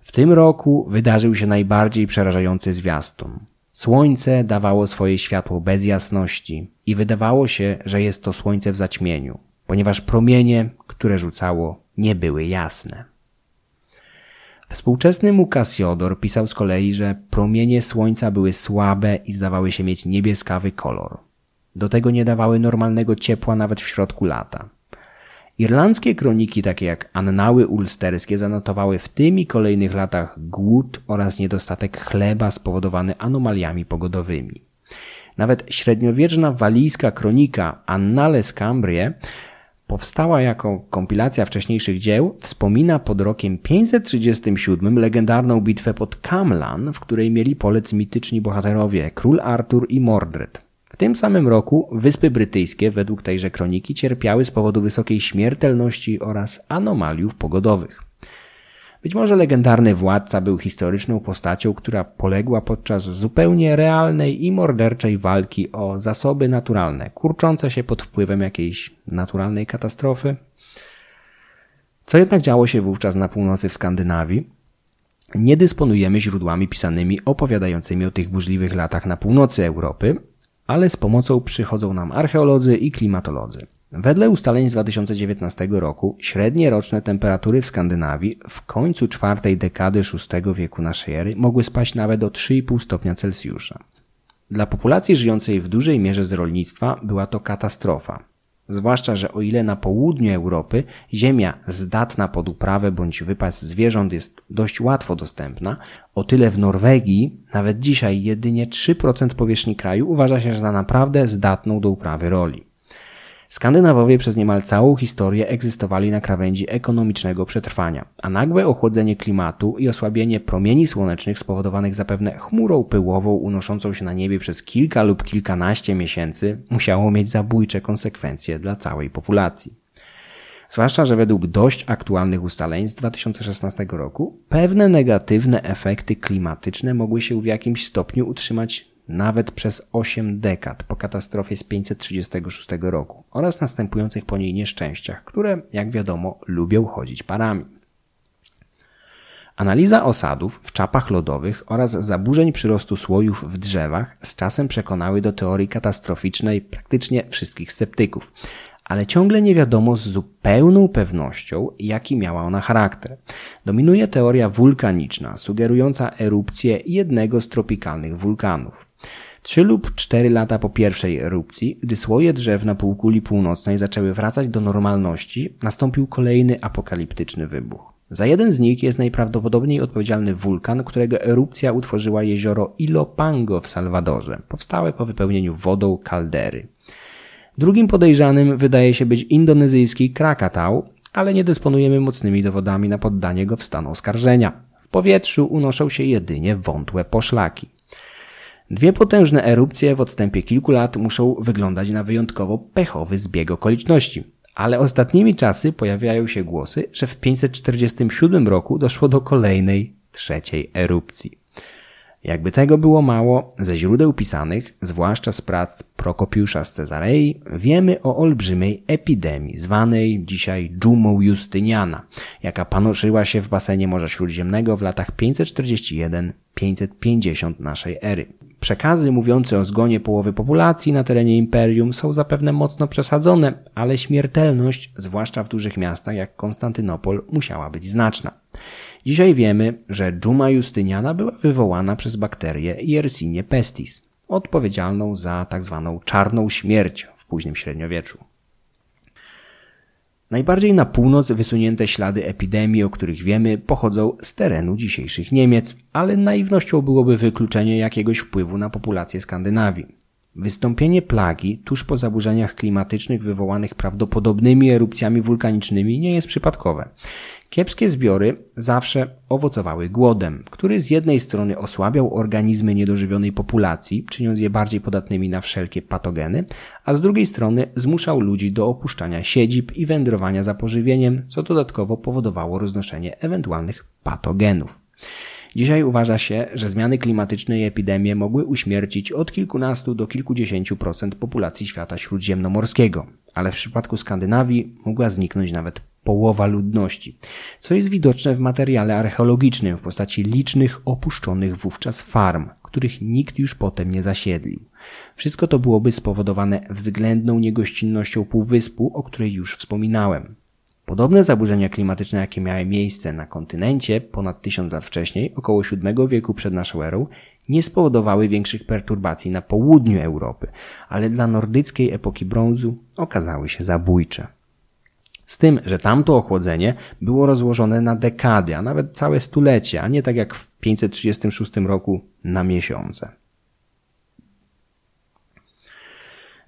w tym roku wydarzył się najbardziej przerażający zwiastun. Słońce dawało swoje światło bez jasności i wydawało się, że jest to słońce w zaćmieniu, ponieważ promienie, które rzucało, nie były jasne. Współczesny mu Cassiodor pisał z kolei, że promienie słońca były słabe i zdawały się mieć niebieskawy kolor. Do tego nie dawały normalnego ciepła nawet w środku lata. Irlandzkie kroniki, takie jak Annały Ulsterskie, zanotowały w tym i kolejnych latach głód oraz niedostatek chleba spowodowany anomaliami pogodowymi. Nawet średniowieczna walijska kronika Annales Cambrie powstała jako kompilacja wcześniejszych dzieł, wspomina pod rokiem 537 legendarną bitwę pod Camlan, w której mieli polec mityczni bohaterowie król Artur i Mordred. W tym samym roku Wyspy Brytyjskie, według tejże kroniki, cierpiały z powodu wysokiej śmiertelności oraz anomaliów pogodowych. Być może legendarny władca był historyczną postacią, która poległa podczas zupełnie realnej i morderczej walki o zasoby naturalne, kurczące się pod wpływem jakiejś naturalnej katastrofy. Co jednak działo się wówczas na północy w Skandynawii? Nie dysponujemy źródłami pisanymi opowiadającymi o tych burzliwych latach na północy Europy, ale z pomocą przychodzą nam archeolodzy i klimatolodzy. Wedle ustaleń z 2019 roku średnie roczne temperatury w Skandynawii w końcu czwartej dekady VI wieku naszej ery mogły spaść nawet do 3,5 stopnia Celsjusza. Dla populacji żyjącej w dużej mierze z rolnictwa była to katastrofa. Zwłaszcza, że o ile na południu Europy ziemia zdatna pod uprawę bądź wypas zwierząt jest dość łatwo dostępna, o tyle w Norwegii nawet dzisiaj jedynie 3% powierzchni kraju uważa się za naprawdę zdatną do uprawy roli. Skandynawowie przez niemal całą historię egzystowali na krawędzi ekonomicznego przetrwania, a nagłe ochłodzenie klimatu i osłabienie promieni słonecznych spowodowanych zapewne chmurą pyłową unoszącą się na niebie przez kilka lub kilkanaście miesięcy musiało mieć zabójcze konsekwencje dla całej populacji. Zwłaszcza, że według dość aktualnych ustaleń z 2016 roku pewne negatywne efekty klimatyczne mogły się w jakimś stopniu utrzymać nawet przez 8 dekad po katastrofie z 536 roku oraz następujących po niej nieszczęściach, które, jak wiadomo, lubią chodzić parami. Analiza osadów w czapach lodowych oraz zaburzeń przyrostu słojów w drzewach z czasem przekonały do teorii katastroficznej praktycznie wszystkich sceptyków, ale ciągle nie wiadomo z zupełną pewnością, jaki miała ona charakter. Dominuje teoria wulkaniczna, sugerująca erupcję jednego z tropikalnych wulkanów. Trzy lub cztery lata po pierwszej erupcji, gdy słoje drzew na półkuli północnej zaczęły wracać do normalności, nastąpił kolejny apokaliptyczny wybuch. Za jeden z nich jest najprawdopodobniej odpowiedzialny wulkan, którego erupcja utworzyła jezioro Ilopango w Salwadorze, powstałe po wypełnieniu wodą kaldery. Drugim podejrzanym wydaje się być indonezyjski Krakatau, ale nie dysponujemy mocnymi dowodami na poddanie go w stan oskarżenia. W powietrzu unoszą się jedynie wątłe poszlaki. Dwie potężne erupcje w odstępie kilku lat muszą wyglądać na wyjątkowo pechowy zbieg okoliczności. Ale ostatnimi czasy pojawiają się głosy, że w 547 roku doszło do kolejnej, trzeciej erupcji. Jakby tego było mało, ze źródeł pisanych, zwłaszcza z prac Prokopiusza z Cezarei, wiemy o olbrzymiej epidemii, zwanej dzisiaj dżumą Justyniana, jaka panoszyła się w basenie Morza Śródziemnego w latach 541-550 naszej ery. Przekazy mówiące o zgonie połowy populacji na terenie imperium są zapewne mocno przesadzone, ale śmiertelność, zwłaszcza w dużych miastach jak Konstantynopol, musiała być znaczna. Dzisiaj wiemy, że dżuma Justyniana była wywołana przez bakterię Yersinia pestis, odpowiedzialną za tzw. Tak czarną śmierć w późnym średniowieczu. Najbardziej na północ wysunięte ślady epidemii, o których wiemy, pochodzą z terenu dzisiejszych Niemiec, ale naiwnością byłoby wykluczenie jakiegoś wpływu na populację Skandynawii. Wystąpienie plagi tuż po zaburzeniach klimatycznych wywołanych prawdopodobnymi erupcjami wulkanicznymi nie jest przypadkowe. Kiepskie zbiory zawsze owocowały głodem, który z jednej strony osłabiał organizmy niedożywionej populacji, czyniąc je bardziej podatnymi na wszelkie patogeny, a z drugiej strony zmuszał ludzi do opuszczania siedzib i wędrowania za pożywieniem, co dodatkowo powodowało roznoszenie ewentualnych patogenów. Dzisiaj uważa się, że zmiany klimatyczne i epidemie mogły uśmiercić od kilkunastu do kilkudziesięciu procent populacji świata śródziemnomorskiego, ale w przypadku Skandynawii mogła zniknąć nawet połowa ludności, co jest widoczne w materiale archeologicznym w postaci licznych opuszczonych wówczas farm, których nikt już potem nie zasiedlił. Wszystko to byłoby spowodowane względną niegościnnością półwyspu, o której już wspominałem. Podobne zaburzenia klimatyczne, jakie miały miejsce na kontynencie ponad tysiąc lat wcześniej, około VII wieku przed naszą erą, nie spowodowały większych perturbacji na południu Europy, ale dla nordyckiej epoki brązu okazały się zabójcze. Z tym, że tamto ochłodzenie było rozłożone na dekady, a nawet całe stulecie, a nie tak jak w 536 roku na miesiące.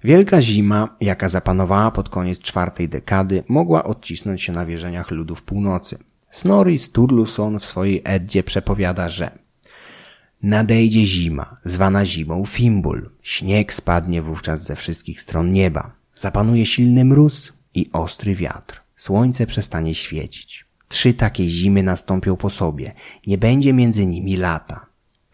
Wielka zima, jaka zapanowała pod koniec czwartej dekady, mogła odcisnąć się na wierzeniach ludów północy. Snorri Sturluson w swojej Eddzie przepowiada, że Nadejdzie zima, zwana zimą Fimbul. Śnieg spadnie wówczas ze wszystkich stron nieba. Zapanuje silny mróz i ostry wiatr. Słońce przestanie świecić. Trzy takie zimy nastąpią po sobie. Nie będzie między nimi lata.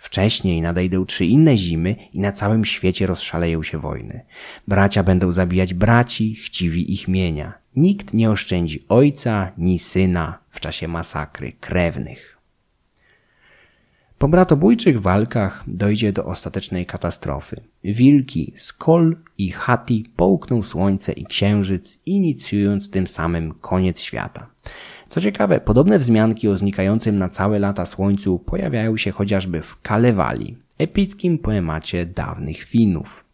Wcześniej nadejdą trzy inne zimy i na całym świecie rozszaleją się wojny. Bracia będą zabijać braci, chciwi ich mienia. Nikt nie oszczędzi ojca ni syna w czasie masakry krewnych. Po bratobójczych walkach dojdzie do ostatecznej katastrofy. Wilki Skol i Hati połkną słońce i księżyc, inicjując tym samym koniec świata. Co ciekawe, podobne wzmianki o znikającym na całe lata słońcu pojawiają się chociażby w Kalewali, epickim poemacie dawnych Finów.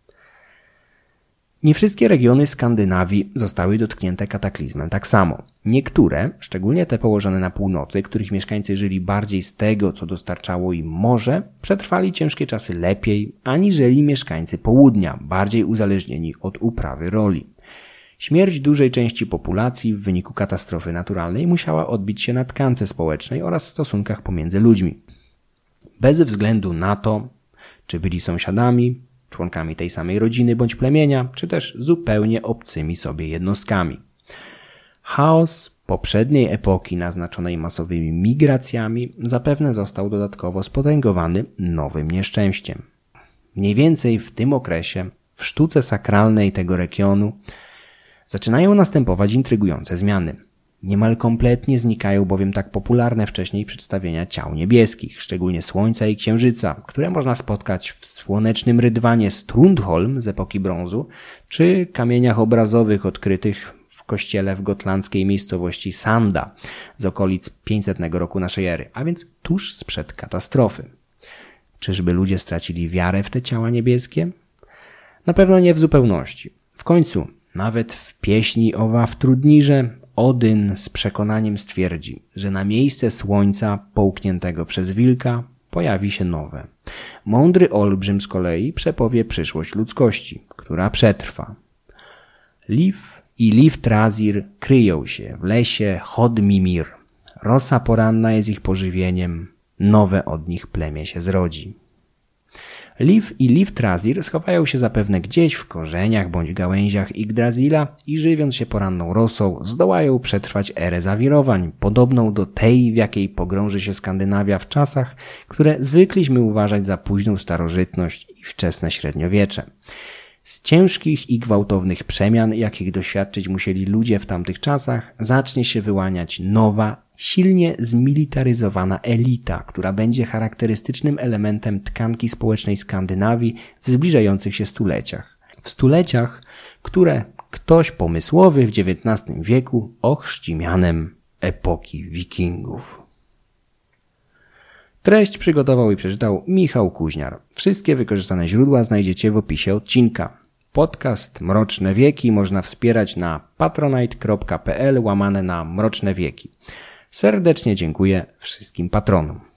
Nie wszystkie regiony Skandynawii zostały dotknięte kataklizmem tak samo. Niektóre, szczególnie te położone na północy, których mieszkańcy żyli bardziej z tego, co dostarczało im morze, przetrwali ciężkie czasy lepiej, aniżeli mieszkańcy południa, bardziej uzależnieni od uprawy roli. Śmierć dużej części populacji w wyniku katastrofy naturalnej musiała odbić się na tkance społecznej oraz stosunkach pomiędzy ludźmi. Bez względu na to, czy byli sąsiadami, członkami tej samej rodziny bądź plemienia, czy też zupełnie obcymi sobie jednostkami. Chaos poprzedniej epoki naznaczonej masowymi migracjami zapewne został dodatkowo spotęgowany nowym nieszczęściem. Mniej więcej w tym okresie w sztuce sakralnej tego regionu zaczynają następować intrygujące zmiany. Niemal kompletnie znikają bowiem tak popularne wcześniej przedstawienia ciał niebieskich, szczególnie Słońca i Księżyca, które można spotkać w słonecznym rydwanie Strundholm z epoki brązu, czy kamieniach obrazowych odkrytych w kościele w gotlandzkiej miejscowości Sanda z okolic 500 roku naszej ery, a więc tuż sprzed katastrofy. Czyżby ludzie stracili wiarę w te ciała niebieskie? Na pewno nie w zupełności. W końcu, nawet w pieśni o Waftrudnirze, Odyn z przekonaniem stwierdzi, że na miejsce słońca połkniętego przez wilka pojawi się nowe. Mądry olbrzym z kolei przepowie przyszłość ludzkości, która przetrwa. Liv i Liv Trazir kryją się w lesie Chodmimir. Rosa poranna jest ich pożywieniem, nowe od nich plemię się zrodzi. Liv i Liv Trazir schowają się zapewne gdzieś w korzeniach bądź gałęziach Yggdrasila i żywiąc się poranną rosą zdołają przetrwać erę zawirowań, podobną do tej, w jakiej pogrąży się Skandynawia w czasach, które zwykliśmy uważać za późną starożytność i wczesne średniowiecze. Z ciężkich i gwałtownych przemian, jakich doświadczyć musieli ludzie w tamtych czasach, zacznie się wyłaniać nowa, silnie zmilitaryzowana elita, która będzie charakterystycznym elementem tkanki społecznej Skandynawii w zbliżających się stuleciach. W stuleciach, które ktoś pomysłowy w XIX wieku ochrzci mianem epoki wikingów. Treść przygotował i przeczytał Michał Kuźniar. Wszystkie wykorzystane źródła znajdziecie w opisie odcinka. Podcast Mroczne Wieki można wspierać na patronite.pl łamane na Mroczne Wieki. Serdecznie dziękuję wszystkim patronom.